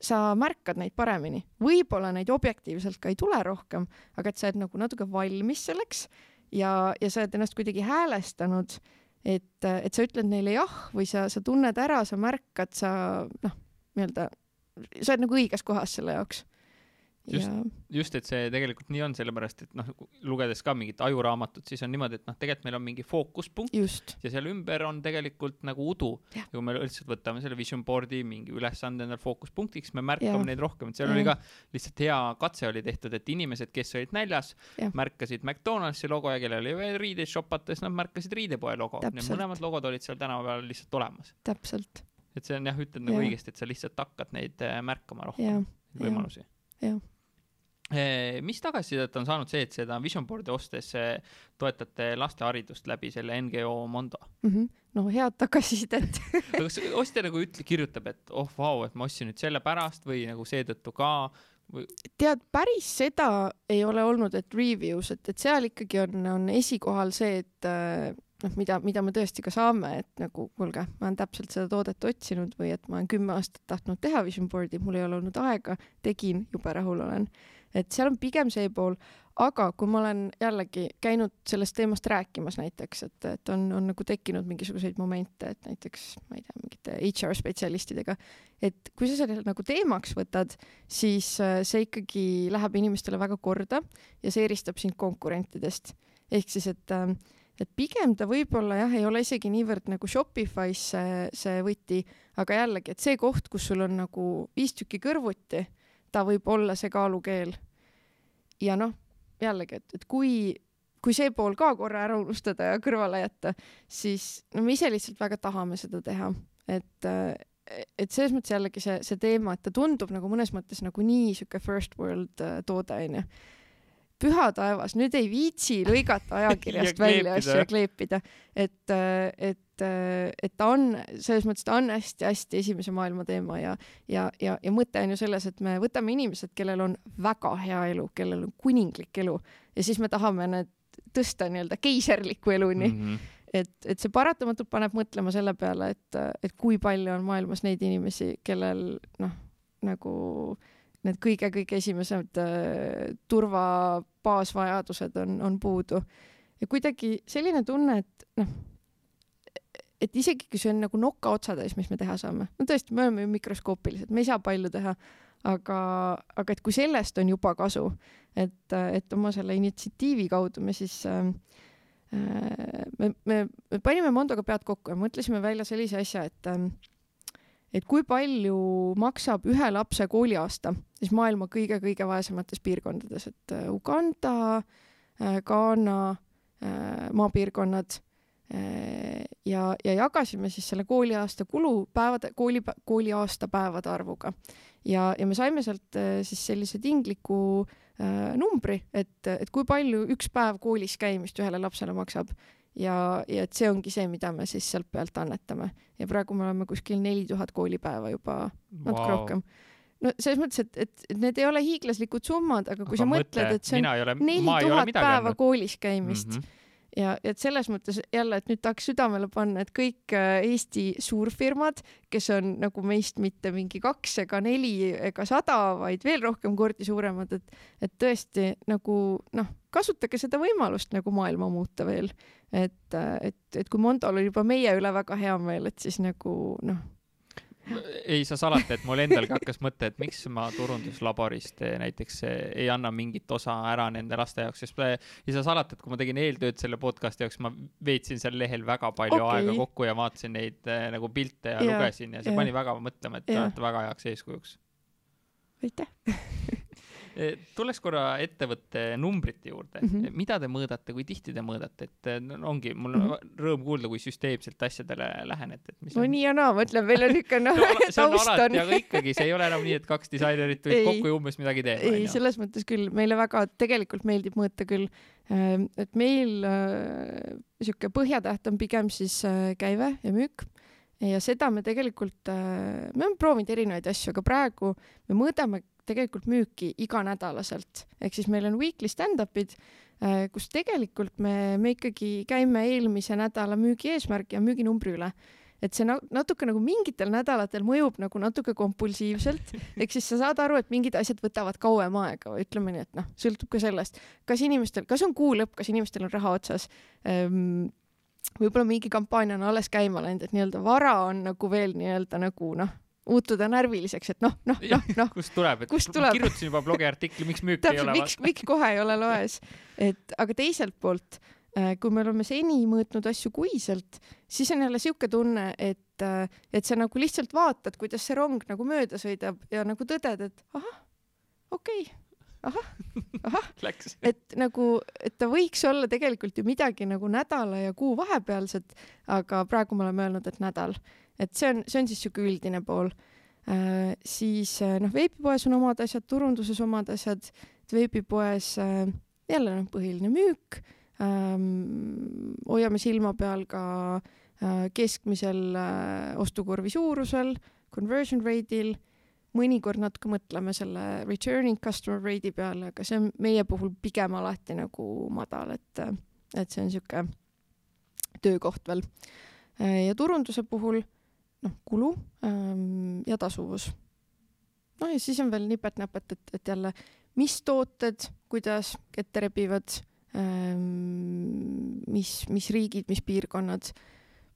sa märkad neid paremini, võib-olla neid objektiivselt ka ei tule rohkem, aga et sa oled nagu natuke valmis selleks ja, ja sa oled ennast kuidagi häälestanud, et, et sa ütled neile jah või sa, sa tunned ära, sa märkad, sa noh, nii-öelda, sa oled nagu õiges kohas selle jaoks. Just- ja just, et see tegelikult nii on, sellepärast et noh, lugedes ka mingit ajuraamatut, siis on niimoodi, et noh, tegelikult meil on mingi fookuspunkt ja seal ümber on tegelikult nagu udu. Ja kui me lihtsalt võtame selle vision board'i mingi ülesande endale fookuspunktiks, me märkame Jah. neid rohkem, et seal Jah. oli ka lihtsalt hea katse oli tehtud, et inimesed, kes olid näljas märkasid McDonaldsi logo ja kellel oli veel riideid shopates, nad märkasid riidepoe logo. Need mõlemad logod olid seal tänava peal lihtsalt olemas. täpselt, et see on jah, ütled nagu Jah. õigesti, et sa lihtsalt hakkad neid äh, märkama rohkem võimalusi. jah. Mis tagasisidet on saanud see, et seda vision board'i ostes eh, toetate laste haridust läbi selle NGO Mondo? Mhm. no head tagasisidet *laughs* aga kas ostja nagu ütle, kirjutab, et oh vau, et ma ostsin nüüd selle pärast või nagu seetõttu ka või tead, päris seda ei ole olnud, et reviews, et, et seal ikkagi on, on esikohal see, et äh, noh, mida, mida me tõesti ka saame, et nagu kuulge, ma olen täpselt seda toodet otsinud või et ma olen kümme aastat tahtnud teha vision board'i, mul ei ole olnud aega, tegin, jube rahul olen. Et seal on pigem see pool, aga kui ma olen jällegi käinud sellest teemast rääkimas näiteks, et, et on, on nagu tekkinud mingisuguseid momente, et näiteks ma ei tea, mingite HR spetsialistidega, et kui sa selle nagu teemaks võtad, siis äh, see ikkagi läheb inimestele väga korda ja see eristab sind konkurentidest. ehk siis, et, et pigem ta võib-olla jah, ei ole isegi niivõrd nagu Shopify's see, see võti, aga jällegi, et see koht, kus sul on nagu viis tükki kõrvuti, ta võib olla see kaalukeel. Ja noh, jällegi, et, et kui, kui see pool ka korra ära unustada ja kõrvale jätta, siis no me ise lihtsalt väga tahame seda teha, et et selles mõttes jällegi see, see teema, et ta tundub nagu mõnes mõttes nagu nii sihuke first world äh, toode onju. püha taevas, nüüd ei viitsi lõigata *laughs* ajakirjast Ja välja asju ja kleepida, et, et, et ta on selles mõttes, ta on hästi-hästi esimese maailma teema ja, ja, ja, ja mõte on ju selles, et me võtame inimesed, kellel on väga hea elu, kellel on kuninglik elu ja siis me tahame need tõsta nii-öelda keiserliku eluni mm., -hmm. et, et see paratamatult paneb mõtlema selle peale, et, et kui palju on maailmas neid inimesi, kellel noh, nagu need kõige-kõige esimesed äh, turva baasvajadused on, on puudu. ja kuidagi selline tunne, et noh, et isegi kui see on nagu noka otsatäis, mis me teha saame, no tõesti, me oleme ju mikroskoopilised, me ei saa palju teha, aga, aga et kui sellest on juba kasu, et, et oma selle initsiatiivi kaudu me siis äh, me, me, me panime Mondoga pead kokku ja mõtlesime välja sellise asja, et ähm, et kui palju maksab ühe lapse kooliaasta siis maailma kõige-kõige vaesemates piirkondades, et äh, Uganda, Ghana, maapiirkonnad äh, ja, ja jagasime siis selle kooliaasta kulu päevade, kooli, kooliaasta päevade arvuga ja, ja me saime sealt äh, siis sellise tingliku äh, numbri, et, et kui palju üks päev koolis käimist ühele lapsele maksab ja, ja et see ongi see, mida me siis sealt pealt annetame ja praegu me oleme kuskil neli tuhat koolipäeva juba natuke wow. rohkem. no selles mõttes, et, et, et need ei ole hiiglaslikud summad, aga kui Aga sa mõtle, mõtled, et see on neli tuhat päeva andnud. koolis käimist mm. -hmm. ja, et selles mõttes jälle, et nüüd tahaks südamele panna, et kõik äh, Eesti suurfirmad, kes on nagu meist mitte mingi kaks ega neli ega sada, vaid veel rohkem kordi suuremad, et, et tõesti nagu noh, kasutage seda võimalust nagu maailma muuta veel. et, et, et kui Mondol oli juba meie üle väga hea meel, et siis nagu noh, ei saa salata, et mul endalgi hakkas mõte, et miks ma turunduslaborist eh, näiteks eh, ei anna mingit osa ära nende laste jaoks, sest eh, ei saa salata, et kui ma tegin eeltööd selle podcast'i jaoks, ma veetsin seal lehel väga palju Okei. aega kokku ja vaatasin neid eh, nagu pilte ja Jaa, lugesin ja see jaa. pani väga mõtlema, et te olete väga heaks eeskujuks. aitäh. *laughs* Eh, tulles korra ettevõtte numbrite juurde. Mm. -hmm. mida te mõõdate, kui tihti te mõõdate, et eh, no, ongi, mul on mm -hmm. rõõm kuulda, kui süsteemselt asjadele lähenete, et mis no nii ja naa, ma ütlen, meil on niisugune *laughs* noh on,, on taust on. aga ikkagi see ei ole enam nii, et kaks disainerit tulid kokku ja umbes midagi teevad, ei, selles mõttes küll, meile väga tegelikult meeldib mõõta küll, et meil niisugune põhjatäht on pigem siis äh, käive ja müük. Ja seda me tegelikult, me oleme proovinud erinevaid asju, aga praegu me mõõdame tegelikult müüki iganädalaselt, ehk siis meil on weekly stand-up'id, kus tegelikult me, me ikkagi käime eelmise nädala müügi eesmärgi ja müüginumbri üle. Et see na- natuke nagu mingitel nädalatel mõjub nagu natuke kompulsiivselt, *laughs* ehk siis sa saad aru, et mingid asjad võtavad kauem aega. Või ütleme nii, et noh, sõltub ka sellest, kas inimestel, kas on kuu lõpp, kas inimestel on raha otsas. Ähm,. võib-olla mingi kampaania on alles käima läinud, et nii-öelda vara on nagu veel nii-öelda nagu noh, muutuda närviliseks, et noh, noh, noh, *laughs* noh. kust tuleb, et kust tuleb? kirjutasin juba blogiartikli, miks müüki ei ole. miks, miks kohe ei ole loes, et aga teiselt poolt Äh, kui me oleme seni mõõtnud asju kuiselt, siis on jälle sihuke tunne, et, äh, et sa nagu lihtsalt vaatad, kuidas see rong nagu mööda sõidab ja nagu tõded, et ahah, okei okay., ahah, ahah *laughs* et nagu, et ta võiks olla tegelikult ju midagi nagu nädala ja kuu vahepealset, aga praegu me oleme öelnud, et nädal, et see on, see on siis sihuke üldine pool äh,. siis äh, noh, veebipoes on omad asjad, turunduses omad asjad, veebipoes äh, jälle noh, põhiline müük ähm,. hoiame silma peal ka äh, keskmisel äh, ostukurvi suurusel, conversion rate'il, mõnikord natuke mõtleme selle returning customer rate'i peale, aga see on meie puhul pigem alati nagu madal, et, et see on niisugune töökoht veel. Äh, ja turunduse puhul noh, kulu ähm, ja tasuvus. noh, ja siis on veel nipet-näpet, et, et jälle, mis tooted, kuidas ette rebivad Ehm, mis, mis riigid, mis piirkonnad,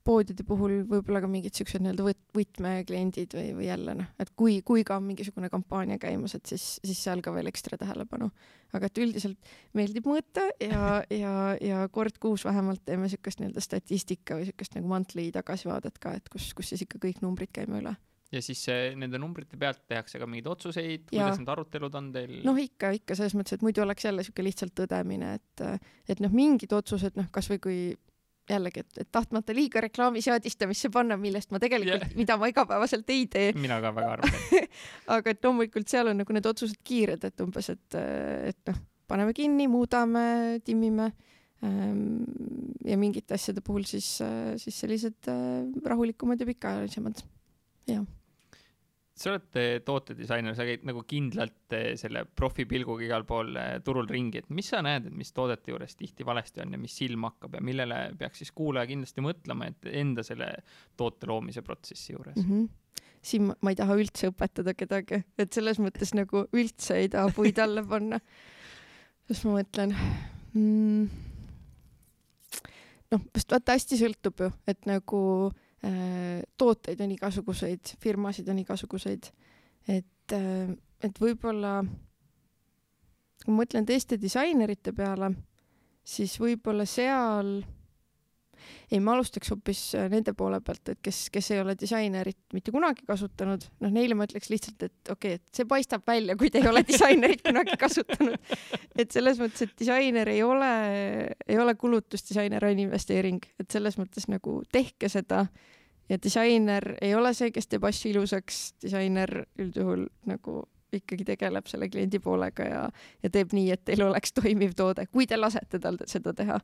poodide puhul võib-olla ka mingid siuksed nii-öelda võt-, võtmekliendid või, või jälle noh, et kui, kui ka on mingisugune kampaania käimas, et siis, siis seal ka veel ekstra tähelepanu. aga et üldiselt meeldib mõõta ja, ja, ja kord kuus vähemalt teeme siukest nii-öelda statistika või siukest nagu monthly tagasivaadet ka, et kus, kus siis ikka kõik numbrid käime üle ja siis nende numbrite pealt tehakse ka mingeid otsuseid, kuidas need arutelud on teil? noh, ikka, ikka selles mõttes, et muidu oleks jälle sihuke lihtsalt tõdemine, et, et noh, mingid otsused, noh, kasvõi kui jällegi, et, et tahtmata liiga reklaami seadistamisse panna, millest ma tegelikult yeah., mida ma igapäevaselt ei tee. mina ka väga arvan *laughs* aga et loomulikult seal on nagu need otsused kiired, et umbes, et, et noh, paneme kinni, muudame, timmime ähm, ja mingite asjade puhul siis, siis sellised äh, rahulikumad ja pikaajalisemad, jah sa oled eh, tootedisainer, sa käid nagu kindlalt eh, selle profipilguga igal pool eh, turul ringi, et mis sa näed, et mis toodete juures tihti valesti on ja mis silma hakkab ja millele peaks siis kuulaja kindlasti mõtlema, et enda selle toote loomise protsessi juures mm? -hmm siin ma, ma ei taha üldse õpetada kedagi, et selles mõttes nagu üldse ei taha puid alla panna. siis ma mõtlen mm,. noh, sest vaata hästi sõltub ju, et nagu Äh, tooteid on igasuguseid, firmasid on igasuguseid, et, äh, et võib-olla kui ma mõtlen teiste disainerite peale, siis võib-olla seal ei, ma alustaks hoopis äh, nende poole pealt, et kes, kes ei ole disainerit mitte kunagi kasutanud, noh, neile ma ütleks lihtsalt, et okei okay,, et see paistab välja, kui te ei ole disainerit kunagi kasutanud. et selles mõttes, et disainer ei ole, ei ole kulutus, disainer on investeering, et selles mõttes nagu tehke seda. Ja disainer ei ole see, kes teeb asju ilusaks, disainer üldjuhul nagu ikkagi tegeleb selle kliendi poolega ja, ja teeb nii, et teil oleks toimiv toode, kui te lasete tal seda teha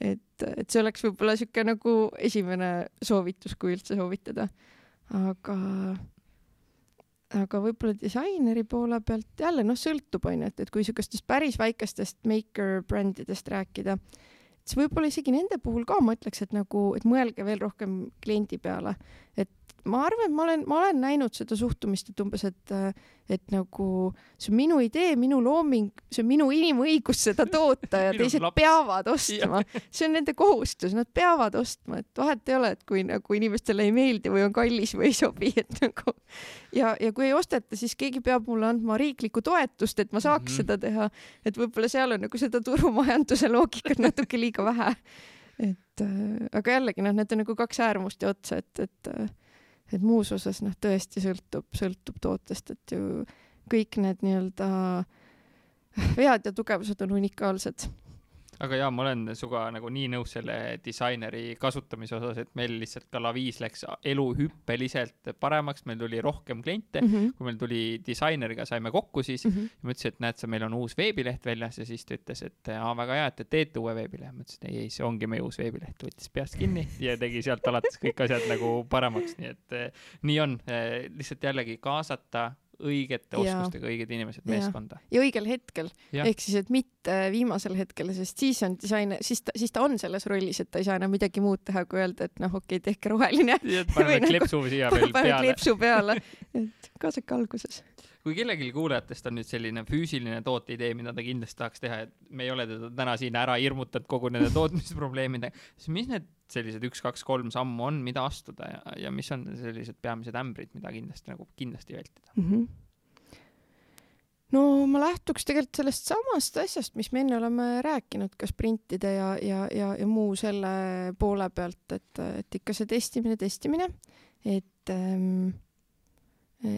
et, et see oleks võib-olla sihuke nagu esimene soovitus, kui üldse soovitada. aga, aga võib-olla disaineri poole pealt jälle noh, sõltub onju, et, et kui siukestest päris väikestest maker brändidest rääkida, siis võib-olla isegi nende puhul ka ma ütleks, et nagu, et mõelge veel rohkem kliendi peale, et ma arvan, et ma olen, ma olen näinud seda suhtumist, et umbes, et, et nagu see on minu idee, minu looming, see on minu inimõigus seda toota ja *laughs* teised laps. peavad ostma. see on nende kohustus, nad peavad ostma, et vahet ei ole, et kui nagu inimestele ei meeldi või on kallis või ei sobi, et nagu ja, ja kui ei osteta, siis keegi peab mulle andma riiklikku toetust, et ma saaks mm -hmm. seda teha. et võib-olla seal on nagu seda turumajanduse loogikat natuke liiga vähe. et äh, aga jällegi noh, need on nagu kaks äärmust ja otsa, et, et äh, et muus osas noh, tõesti sõltub, sõltub tootest, et ju kõik need nii-öelda *laughs* vead ja tugevused on unikaalsed aga jaa, ma olen sinuga nagu nii nõus selle disaineri kasutamise osas, et meil lihtsalt ka Laviis läks elu hüppeliselt paremaks, meil tuli rohkem kliente mm, -hmm. kui meil tuli disaineriga, saime kokku siis mm. -hmm. ma ütlesin, et näed sa, meil on uus veebileht väljas ja siis ta ütles, et aa, väga hea, et te teete uue veebilehe. ma ütlesin, ei, ei, see ongi meie uus veebileht, võttis peast kinni ja tegi sealt alates kõik asjad nagu paremaks, nii et eh, nii on eh,, lihtsalt jällegi kaasata õigete oskustega õiged inimesed meeskonda. ja õigel hetkel, ehk siis, et mitte viimasel hetkel, sest siis on disainer, siis ta, siis ta on selles rollis, et ta ei saa enam midagi muud teha, kui öelda, et noh, okei okay,, tehke roheline. paneme kleepsu nagu, siia veel *laughs* peale. kleepsu peale, et kaasake alguses kui kellelgi kuulajatest on nüüd selline füüsiline tooteidee, mida ta kindlasti tahaks teha, et me ei ole teda täna siin ära hirmutanud kogu nende tootmisprobleemidega, siis mis need sellised üks-kaks-kolm sammu on, mida astuda ja, ja mis on sellised peamised ämbrid, mida kindlasti nagu kindlasti vältida mm? -hmm no ma lähtuks tegelikult sellest samast asjast, mis me enne oleme rääkinud, ka sprintide ja, ja, ja, ja muu selle poole pealt, et, et ikka see testimine, testimine, et ähm,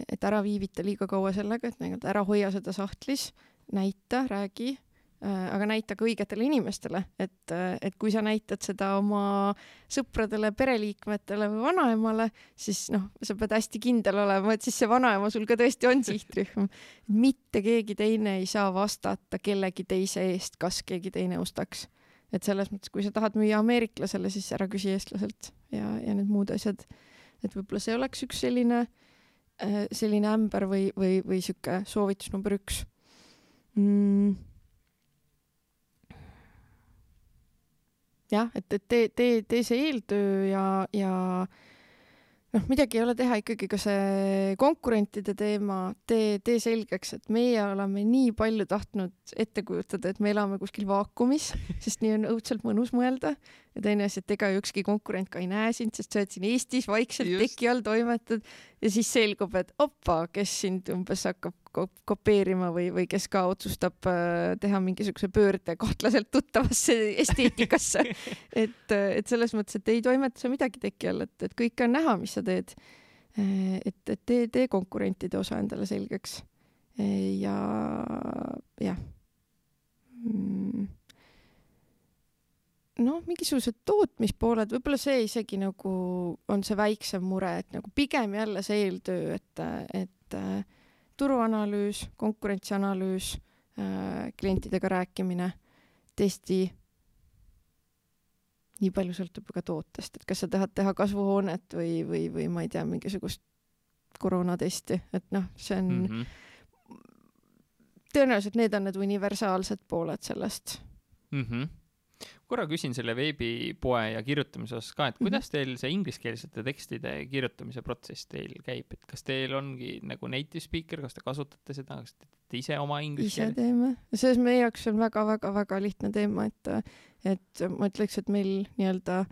et ära viivita liiga kaua sellega, et nii-öelda ära hoia seda sahtlis, näita, räägi äh,, aga näita ka õigetele inimestele, et, et kui sa näitad seda oma sõpradele, pereliikmetele või vanaemale, siis noh, sa pead hästi kindel olema, et siis see vanaema sul ka tõesti on sihtrühm. mitte keegi teine ei saa vastata kellegi teise eest, kas keegi teine ostaks. et selles mõttes, kui sa tahad müüa ameeriklasele, siis ära küsi eestlaselt ja, ja need muud asjad. et võib-olla see oleks üks selline äh, Äh, selline ämber või, või, või sihuke soovitus number üks mm.? jah, et, et tee, tee, tee see eeltöö ja, ja noh, midagi ei ole teha, ikkagi ka see konkurentide teema, tee, tee selgeks, et meie oleme nii palju tahtnud ette kujutada, et me elame kuskil vaakumis, *laughs* sest nii on õudselt mõnus mõelda. ja teine asi, et ega ükski konkurent ka ei näe sind, sest sa oled siin Eestis vaikselt teki all toimetad ja siis selgub, et opa, kes sind umbes hakkab kopeerima või, või kes ka otsustab äh, teha mingisuguse pöörde kahtlaselt tuttavasse esteetikasse *laughs* et, et selles mõttes, et ei toimeta sa midagi teki all, et, et kõike on näha, mis sa teed. Äh, et, et tee, tee konkurentide osa endale selgeks. Äh, ja jah mm noh, mingisugused tootmispooled, võib-olla see isegi nagu on see väiksem mure, et nagu pigem jälle see eeltöö, et, et turuanalüüs, konkurentsianalüüs, äh, klientidega rääkimine, testi. nii palju sõltub ka tootest, et kas sa tahad teha kasvuhoonet või, või, või ma ei tea, mingisugust koroonatesti, et noh, see on mm. -hmm. tõenäoliselt need on need universaalsed pooled sellest mm. -hmm korra küsin selle veebipoe ja kirjutamise osas ka, et mhm. kuidas teil see ingliskeelsete tekstide kirjutamise protsess teil käib, et kas teil ongi nagu native speaker, kas te kasutate seda, kas te teete ise oma inglise keele? ise teeme, selles meie jaoks on väga-väga-väga lihtne teema, et, et ma ütleks, et meil nii-öelda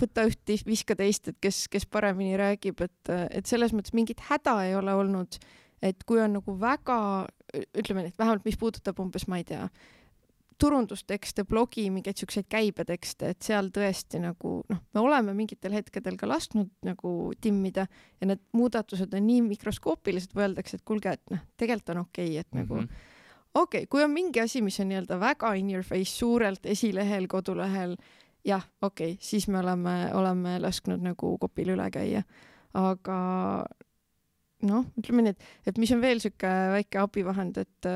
võta üht, viska teist, et kes, kes paremini räägib, et, et selles mõttes mingit häda ei ole olnud, et kui on nagu väga, ütleme nii, et vähemalt mis puudutab umbes, ma ei tea, turundustekste, blogi, mingeid siukseid käibetekste, et seal tõesti nagu noh, me oleme mingitel hetkedel ka lasknud nagu timmida ja need muudatused on nii mikroskoopilised öeldakse, et kuulge, et noh, tegelikult on okei okay,, et mm -hmm. nagu okei okay,, kui on mingi asi, mis on nii-öelda väga in your face suurelt esilehel, kodulehel, jah, okei okay,, siis me oleme, oleme lasknud nagu kopil üle käia. aga noh, ütleme nii, et, et mis on veel sihuke väike abivahend, et,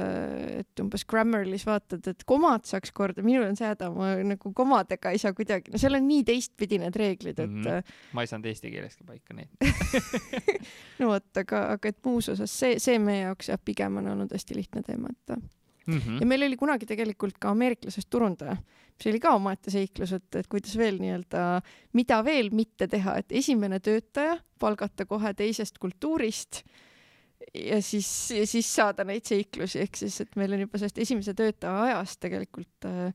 et umbes Grammarly's vaatad, et komad saaks korda, minul on see häda, ma nagu komadega ei saa kuidagi, no seal on nii teistpidi need reeglid, et mm. -hmm. ma ei saanud eesti keeleski paika neid *laughs* no vot, aga, aga et muus osas see, see meie jaoks jah, pigem on olnud hästi lihtne teema, et mm. -hmm. ja meil oli kunagi tegelikult ka ameeriklasest turundaja, mis oli ka omaette seiklus, et, et kuidas veel nii-öelda, mida veel mitte teha, et esimene töötaja palgata kohe teisest kultuurist ja siis, ja siis saada neid seiklusi, ehk siis, et meil on juba sellest esimese töötaja ajast tegelikult äh,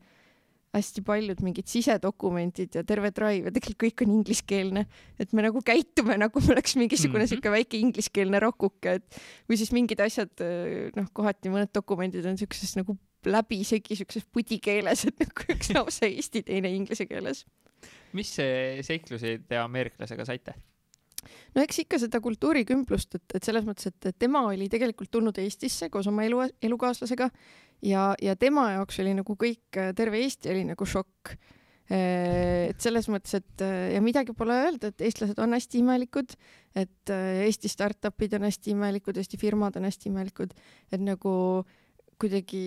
hästi paljud mingid sisedokumendid ja terve drive ja tegelikult kõik on ingliskeelne, et me nagu käitume nagu me oleks mingisugune sihuke mm -hmm. väike ingliskeelne rokuke, et või siis mingid asjad, noh, kohati mõned dokumendid on siukses nagu läbisegi siukses pudikeeles, et nagu üks lause *laughs* eesti, teine inglise keeles. mis seiklusi te ameeriklasega saite? No eks ikka seda kultuurikümplust, et, et selles mõttes, et tema oli tegelikult tulnud Eestisse koos oma elu, elukaaslasega ja, ja tema jaoks oli nagu kõik, terve Eesti oli nagu šokk. et selles mõttes, et ja midagi pole öelda, et eestlased on hästi imelikud, et Eesti startup'id on hästi imelikud, Eesti firmad on hästi imelikud, et nagu kuidagi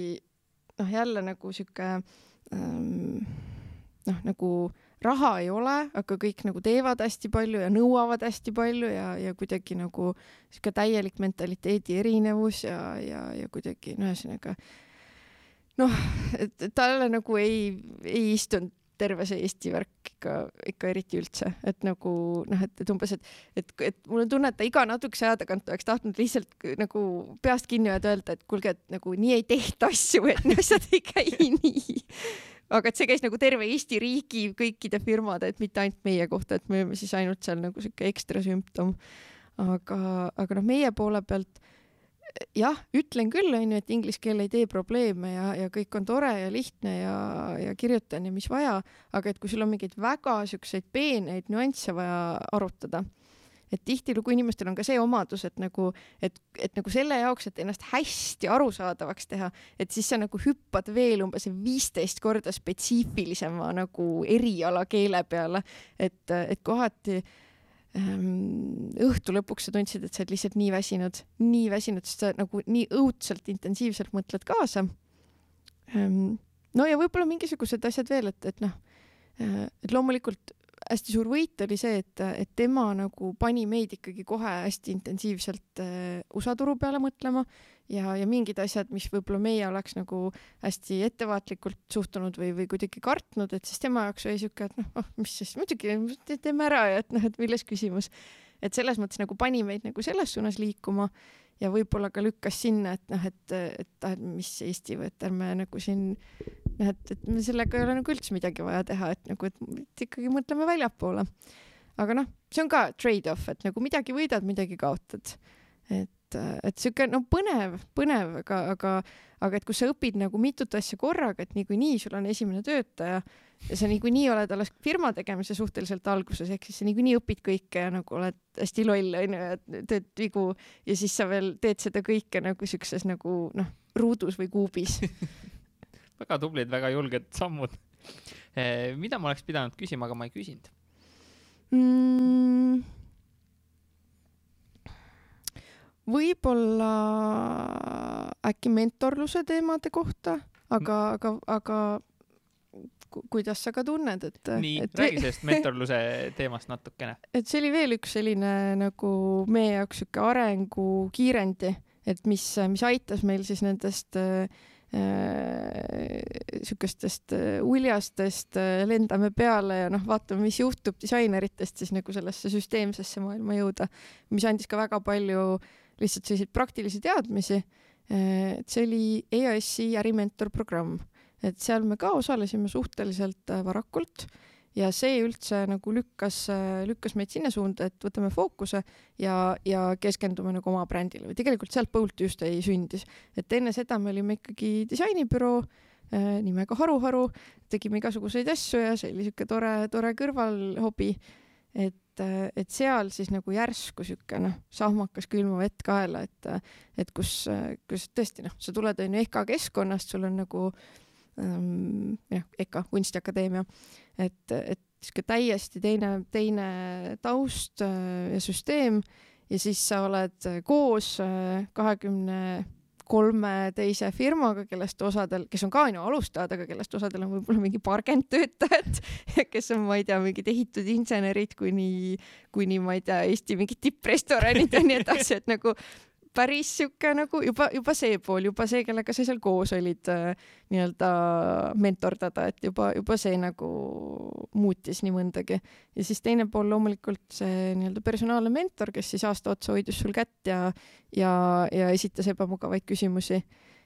noh, jälle nagu sihuke ähm, noh, nagu raha ei ole, aga kõik nagu teevad hästi palju ja nõuavad hästi palju ja, ja kuidagi nagu sihuke täielik mentaliteedi erinevus ja, ja, ja kuidagi no ühesõnaga noh, et talle nagu ei, ei istunud terve see Eesti värk ikka, ikka eriti üldse, et nagu noh, et, et umbes, et, et, et mul on tunne, et ta iga natukese aja tagant oleks tahtnud lihtsalt nagu peast kinni öelda, öelda, et kuulge, et nagu nii ei tehta asju, et asjad ei käi nii. Aga et see käis nagu terve Eesti riigi kõikide firmade, et mitte ainult meie kohta, et me olime siis ainult seal nagu sihuke ekstra sümptom. aga, aga noh, meie poole pealt jah, ütlen küll, onju, et inglise keel ei tee probleeme ja, ja kõik on tore ja lihtne ja, ja kirjutan ja mis vaja, aga et kui sul on mingeid väga siukseid peeneid nüansse vaja arutada, et tihtilugu inimestel on ka see omadus, et nagu, et, et nagu selle jaoks, et ennast hästi arusaadavaks teha, et siis sa nagu hüppad veel umbes viisteist korda spetsiifilisema nagu erialakeele peale, et, et kohati Ehm, õhtu lõpuks sa tundsid, et sa oled lihtsalt nii väsinud, nii väsinud, sest sa nagu nii õudselt intensiivselt mõtled kaasa. Ehm, no ja võib-olla mingisugused asjad veel, et, et noh, äh, et loomulikult hästi suur võit oli see, et, et tema nagu pani meid ikkagi kohe hästi intensiivselt äh, USA turu peale mõtlema ja, ja mingid asjad, mis võib-olla meie oleks nagu hästi ettevaatlikult suhtunud või, või kuidagi kartnud, et siis tema jaoks oli siuke, et noh, oh, mis siis muidugi teeme ära ja et noh, et milles küsimus. et selles mõttes nagu pani meid nagu selles suunas liikuma ja võib-olla ka lükkas sinna, et noh, et, et et mis Eesti või et ärme nagu siin et, et me sellega ei ole nagu üldse midagi vaja teha, et nagu, et ikkagi mõtleme väljapoole. aga noh, see on ka trade-off, et nagu midagi võidad, midagi kaotad. et et, sihuke no põnev, põnev, aga, aga, aga et kus sa õpid nagu mitut asja korraga, et niikuinii sul on esimene töötaja ja sa niikuinii oled alles firma tegemise suhteliselt alguses, ehk siis sa niikuinii õpid kõike ja nagu oled hästi loll onju ja teed vigu ja siis sa veel teed seda kõike nagu siukses nagu noh, ruudus või kuubis *laughs* väga tublid, väga julged sammud eh,. mida ma oleks pidanud küsima, aga ma ei küsinud mm.? võib-olla äkki mentorluse teemade kohta, aga, aga, aga kuidas sa ka tunned, et. nii et..., räägi sellest *laughs* mentorluse teemast natukene. et see oli veel üks selline nagu meie jaoks sihuke arengukiirendi, et mis, mis aitas meil siis nendest äh, sihukestest äh, uljastest äh, lendame peale ja noh, vaatame, mis juhtub disaineritest siis nagu sellesse süsteemsesse maailma jõuda, mis andis ka väga palju äh, lihtsalt selliseid praktilisi teadmisi. Et see oli EAS-i ärimentor programm, et seal me ka osalesime suhteliselt äh, varakult ja see üldse nagu lükkas, lükkas meid sinna suunda, et võtame fookuse ja, ja keskendume nagu oma brändile. Või tegelikult sealt Bolt just ei sündis, et enne seda me olime ikkagi disainibüroo äh, nimega Haru Haru, tegime igasuguseid asju ja see oli siuke tore, tore kõrvalhobi. Et, et seal siis nagu järsku sihuke noh, sahmakas külma vett kaela, et, et kus, kus tõesti noh, sa tuled onju EKA keskkonnast, sul on nagu ähm, jah, EKA kunstiakadeemia, et, et sihuke täiesti teine, teine taust äh, ja süsteem. Ja siis sa oled koos äh, kahekümne kolme teise firmaga, kellest osadel, kes on ka onju alustajad, aga kellest osadel on võib-olla mingi paarkümmend töötajat, *laughs* kes on, ma ei tea, mingid ehitusinsenerid kuni, kuni ma ei tea, Eesti mingid tipprestoranid ja nii edasi, et nagu päris sihuke nagu juba, juba see pool, juba see, kellega sa seal koos olid äh, nii-öelda mentordada, et juba, juba see nagu muutis nii mõndagi. ja siis teine pool loomulikult see nii-öelda personaalne mentor, kes siis aasta otsa hoidis sul kätt ja, ja, ja esitas ebamugavaid küsimusi.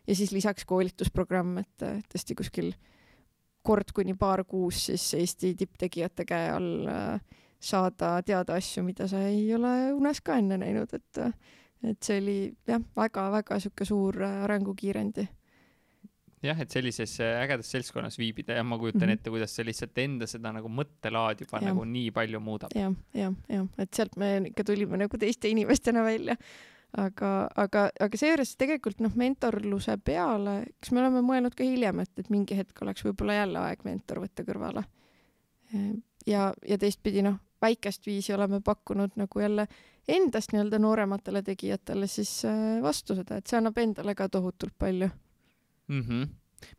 ja siis lisaks koolitusprogramm, et tõesti kuskil kord kuni paar kuus siis Eesti tipptegijate käe all äh, saada teada asju, mida sa ei ole unes ka enne näinud, et et see oli jah, väga-väga sihuke suur äh, arengukiirendi. jah, et sellises äh, ägedas seltskonnas viibida ja ma kujutan mm -hmm. ette, kuidas see lihtsalt enda seda nagu mõttelaadi juba ja. nagu nii palju muudab ja,. jah, jah, jah, et sealt me ikka tulime nagu teiste inimestena välja. aga, aga, aga seejuures tegelikult noh, mentorluse peale, kas me oleme mõelnud ka hiljem, et, et mingi hetk oleks võib-olla jälle aeg mentor võtta kõrvale. ja, ja teistpidi noh, väikest viisi oleme pakkunud nagu jälle endast nii-öelda noorematele tegijatele siis äh, vastu seda, et see annab endale ka tohutult palju mm. -hmm.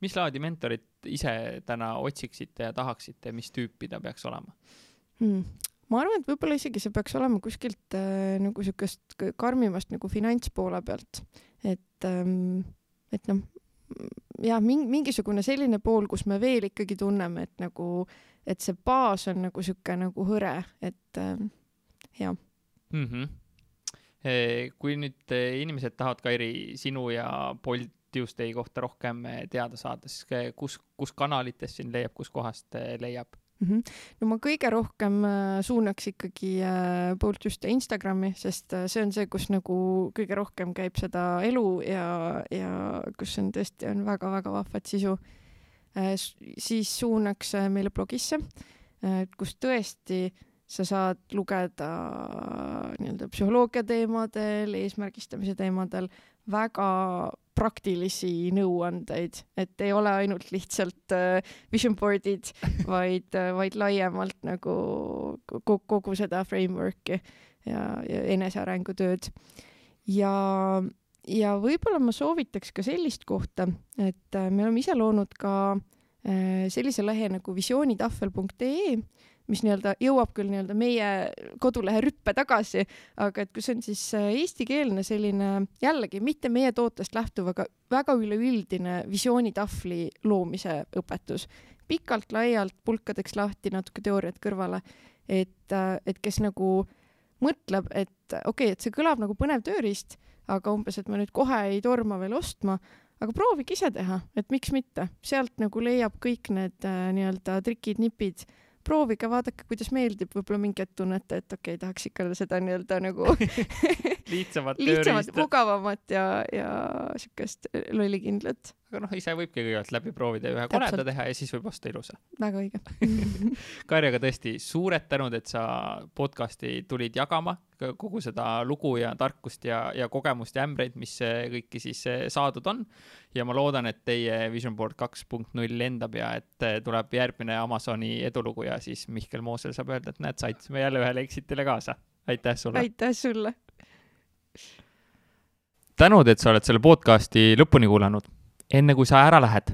mis laadi mentorit ise täna otsiksite ja tahaksite, mis tüüpi ta peaks olema hmm.? ma arvan, et võib-olla isegi see peaks olema kuskilt äh, nagu siukest karmimast nagu finantspoole pealt, et ähm,, et noh, jah, mingisugune selline pool, kus me veel ikkagi tunneme, et nagu, et see baas on nagu sihuke nagu hõre, et äh, jah mm. -hmm. kui nüüd inimesed tahavad, Kairi, sinu ja Bolt Tuesday kohta rohkem teada saada, siis kus, kus kanalitest sind leiab, kuskohast leiab? mm. -hmm. no ma kõige rohkem suunaks ikkagi poolt just Instagrami, sest see on see, kus nagu kõige rohkem käib seda elu ja, ja kus on tõesti on väga-väga vahvat sisu. siis suunaks meile blogisse, kus tõesti sa saad lugeda nii-öelda psühholoogia teemadel, eesmärgistamise teemadel väga praktilisi nõuandeid, et ei ole ainult lihtsalt äh, vision board'id, *laughs* vaid äh,, vaid laiemalt nagu kogu, kogu seda framework'i ja, ja enesearengutööd. ja, ja võib-olla ma soovitaks ka sellist kohta, et äh, me oleme ise loonud ka äh, sellise lehe nagu visioonitahvel.ee mis nii-öelda jõuab küll nii-öelda meie kodulehe rüppe tagasi, aga et kus on siis äh, eestikeelne selline jällegi mitte meie tootest lähtuv, aga väga üleüldine visioonitahvli loomise õpetus. pikalt-laialt pulkadeks lahti, natuke teooriat kõrvale, et, äh, et kes nagu mõtleb, et okei okay,, et see kõlab nagu põnev tööriist, aga umbes, et ma nüüd kohe ei torma veel ostma, aga proovige ise teha, et miks mitte, sealt nagu leiab kõik need äh, nii-öelda trikid-nipid proovige, vaadake, kuidas meeldib, võib-olla mingi hetk tunnete, et okei okay,, tahaks ikka seda nii-öelda nagu *laughs* lihtsamat, *laughs* lihtsamat, mugavamat ja, ja siukest lollikindlat. Aga noh, ise võibki kõigepealt läbi proovida ja ühe koleda teha ja siis võib osta ilusa. väga õige. *laughs* Karja, aga tõesti suured tänud, et sa podcast'i tulid jagama kogu seda lugu ja tarkust ja, ja kogemust ja ämbreid, mis kõiki siis eh, saadud on. ja ma loodan, et teie Vision Board kaks punkt null lendab ja et eh, tuleb järgmine Amazoni edulugu ja siis Mihkel Moosel saab öelda, et näed, saidsime jälle ühele exit'ile kaasa. aitäh sulle! aitäh sulle! tänud, et sa oled selle podcast'i lõpuni kuulanud enne kui sa ära lähed.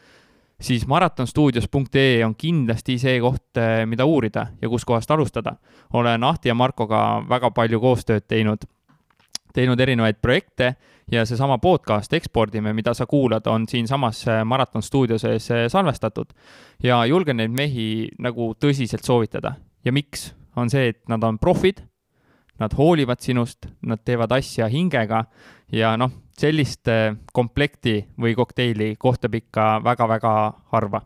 siis maratonstuudios.ee on kindlasti see koht, eh, mida uurida ja kuskohast alustada. olen Ahti ja Markoga väga palju koostööd teinud, teinud erinevaid projekte ja seesama podcast Ekspordime, mida sa kuulad, on siinsamas eh, Maraton stuudio sees eh, salvestatud. ja julgen neid mehi nagu tõsiselt soovitada. ja miks? on see, et nad on profid, nad hoolivad sinust, nad teevad asja hingega ja noh sellist komplekti või kokteili kohtab ikka väga-väga harva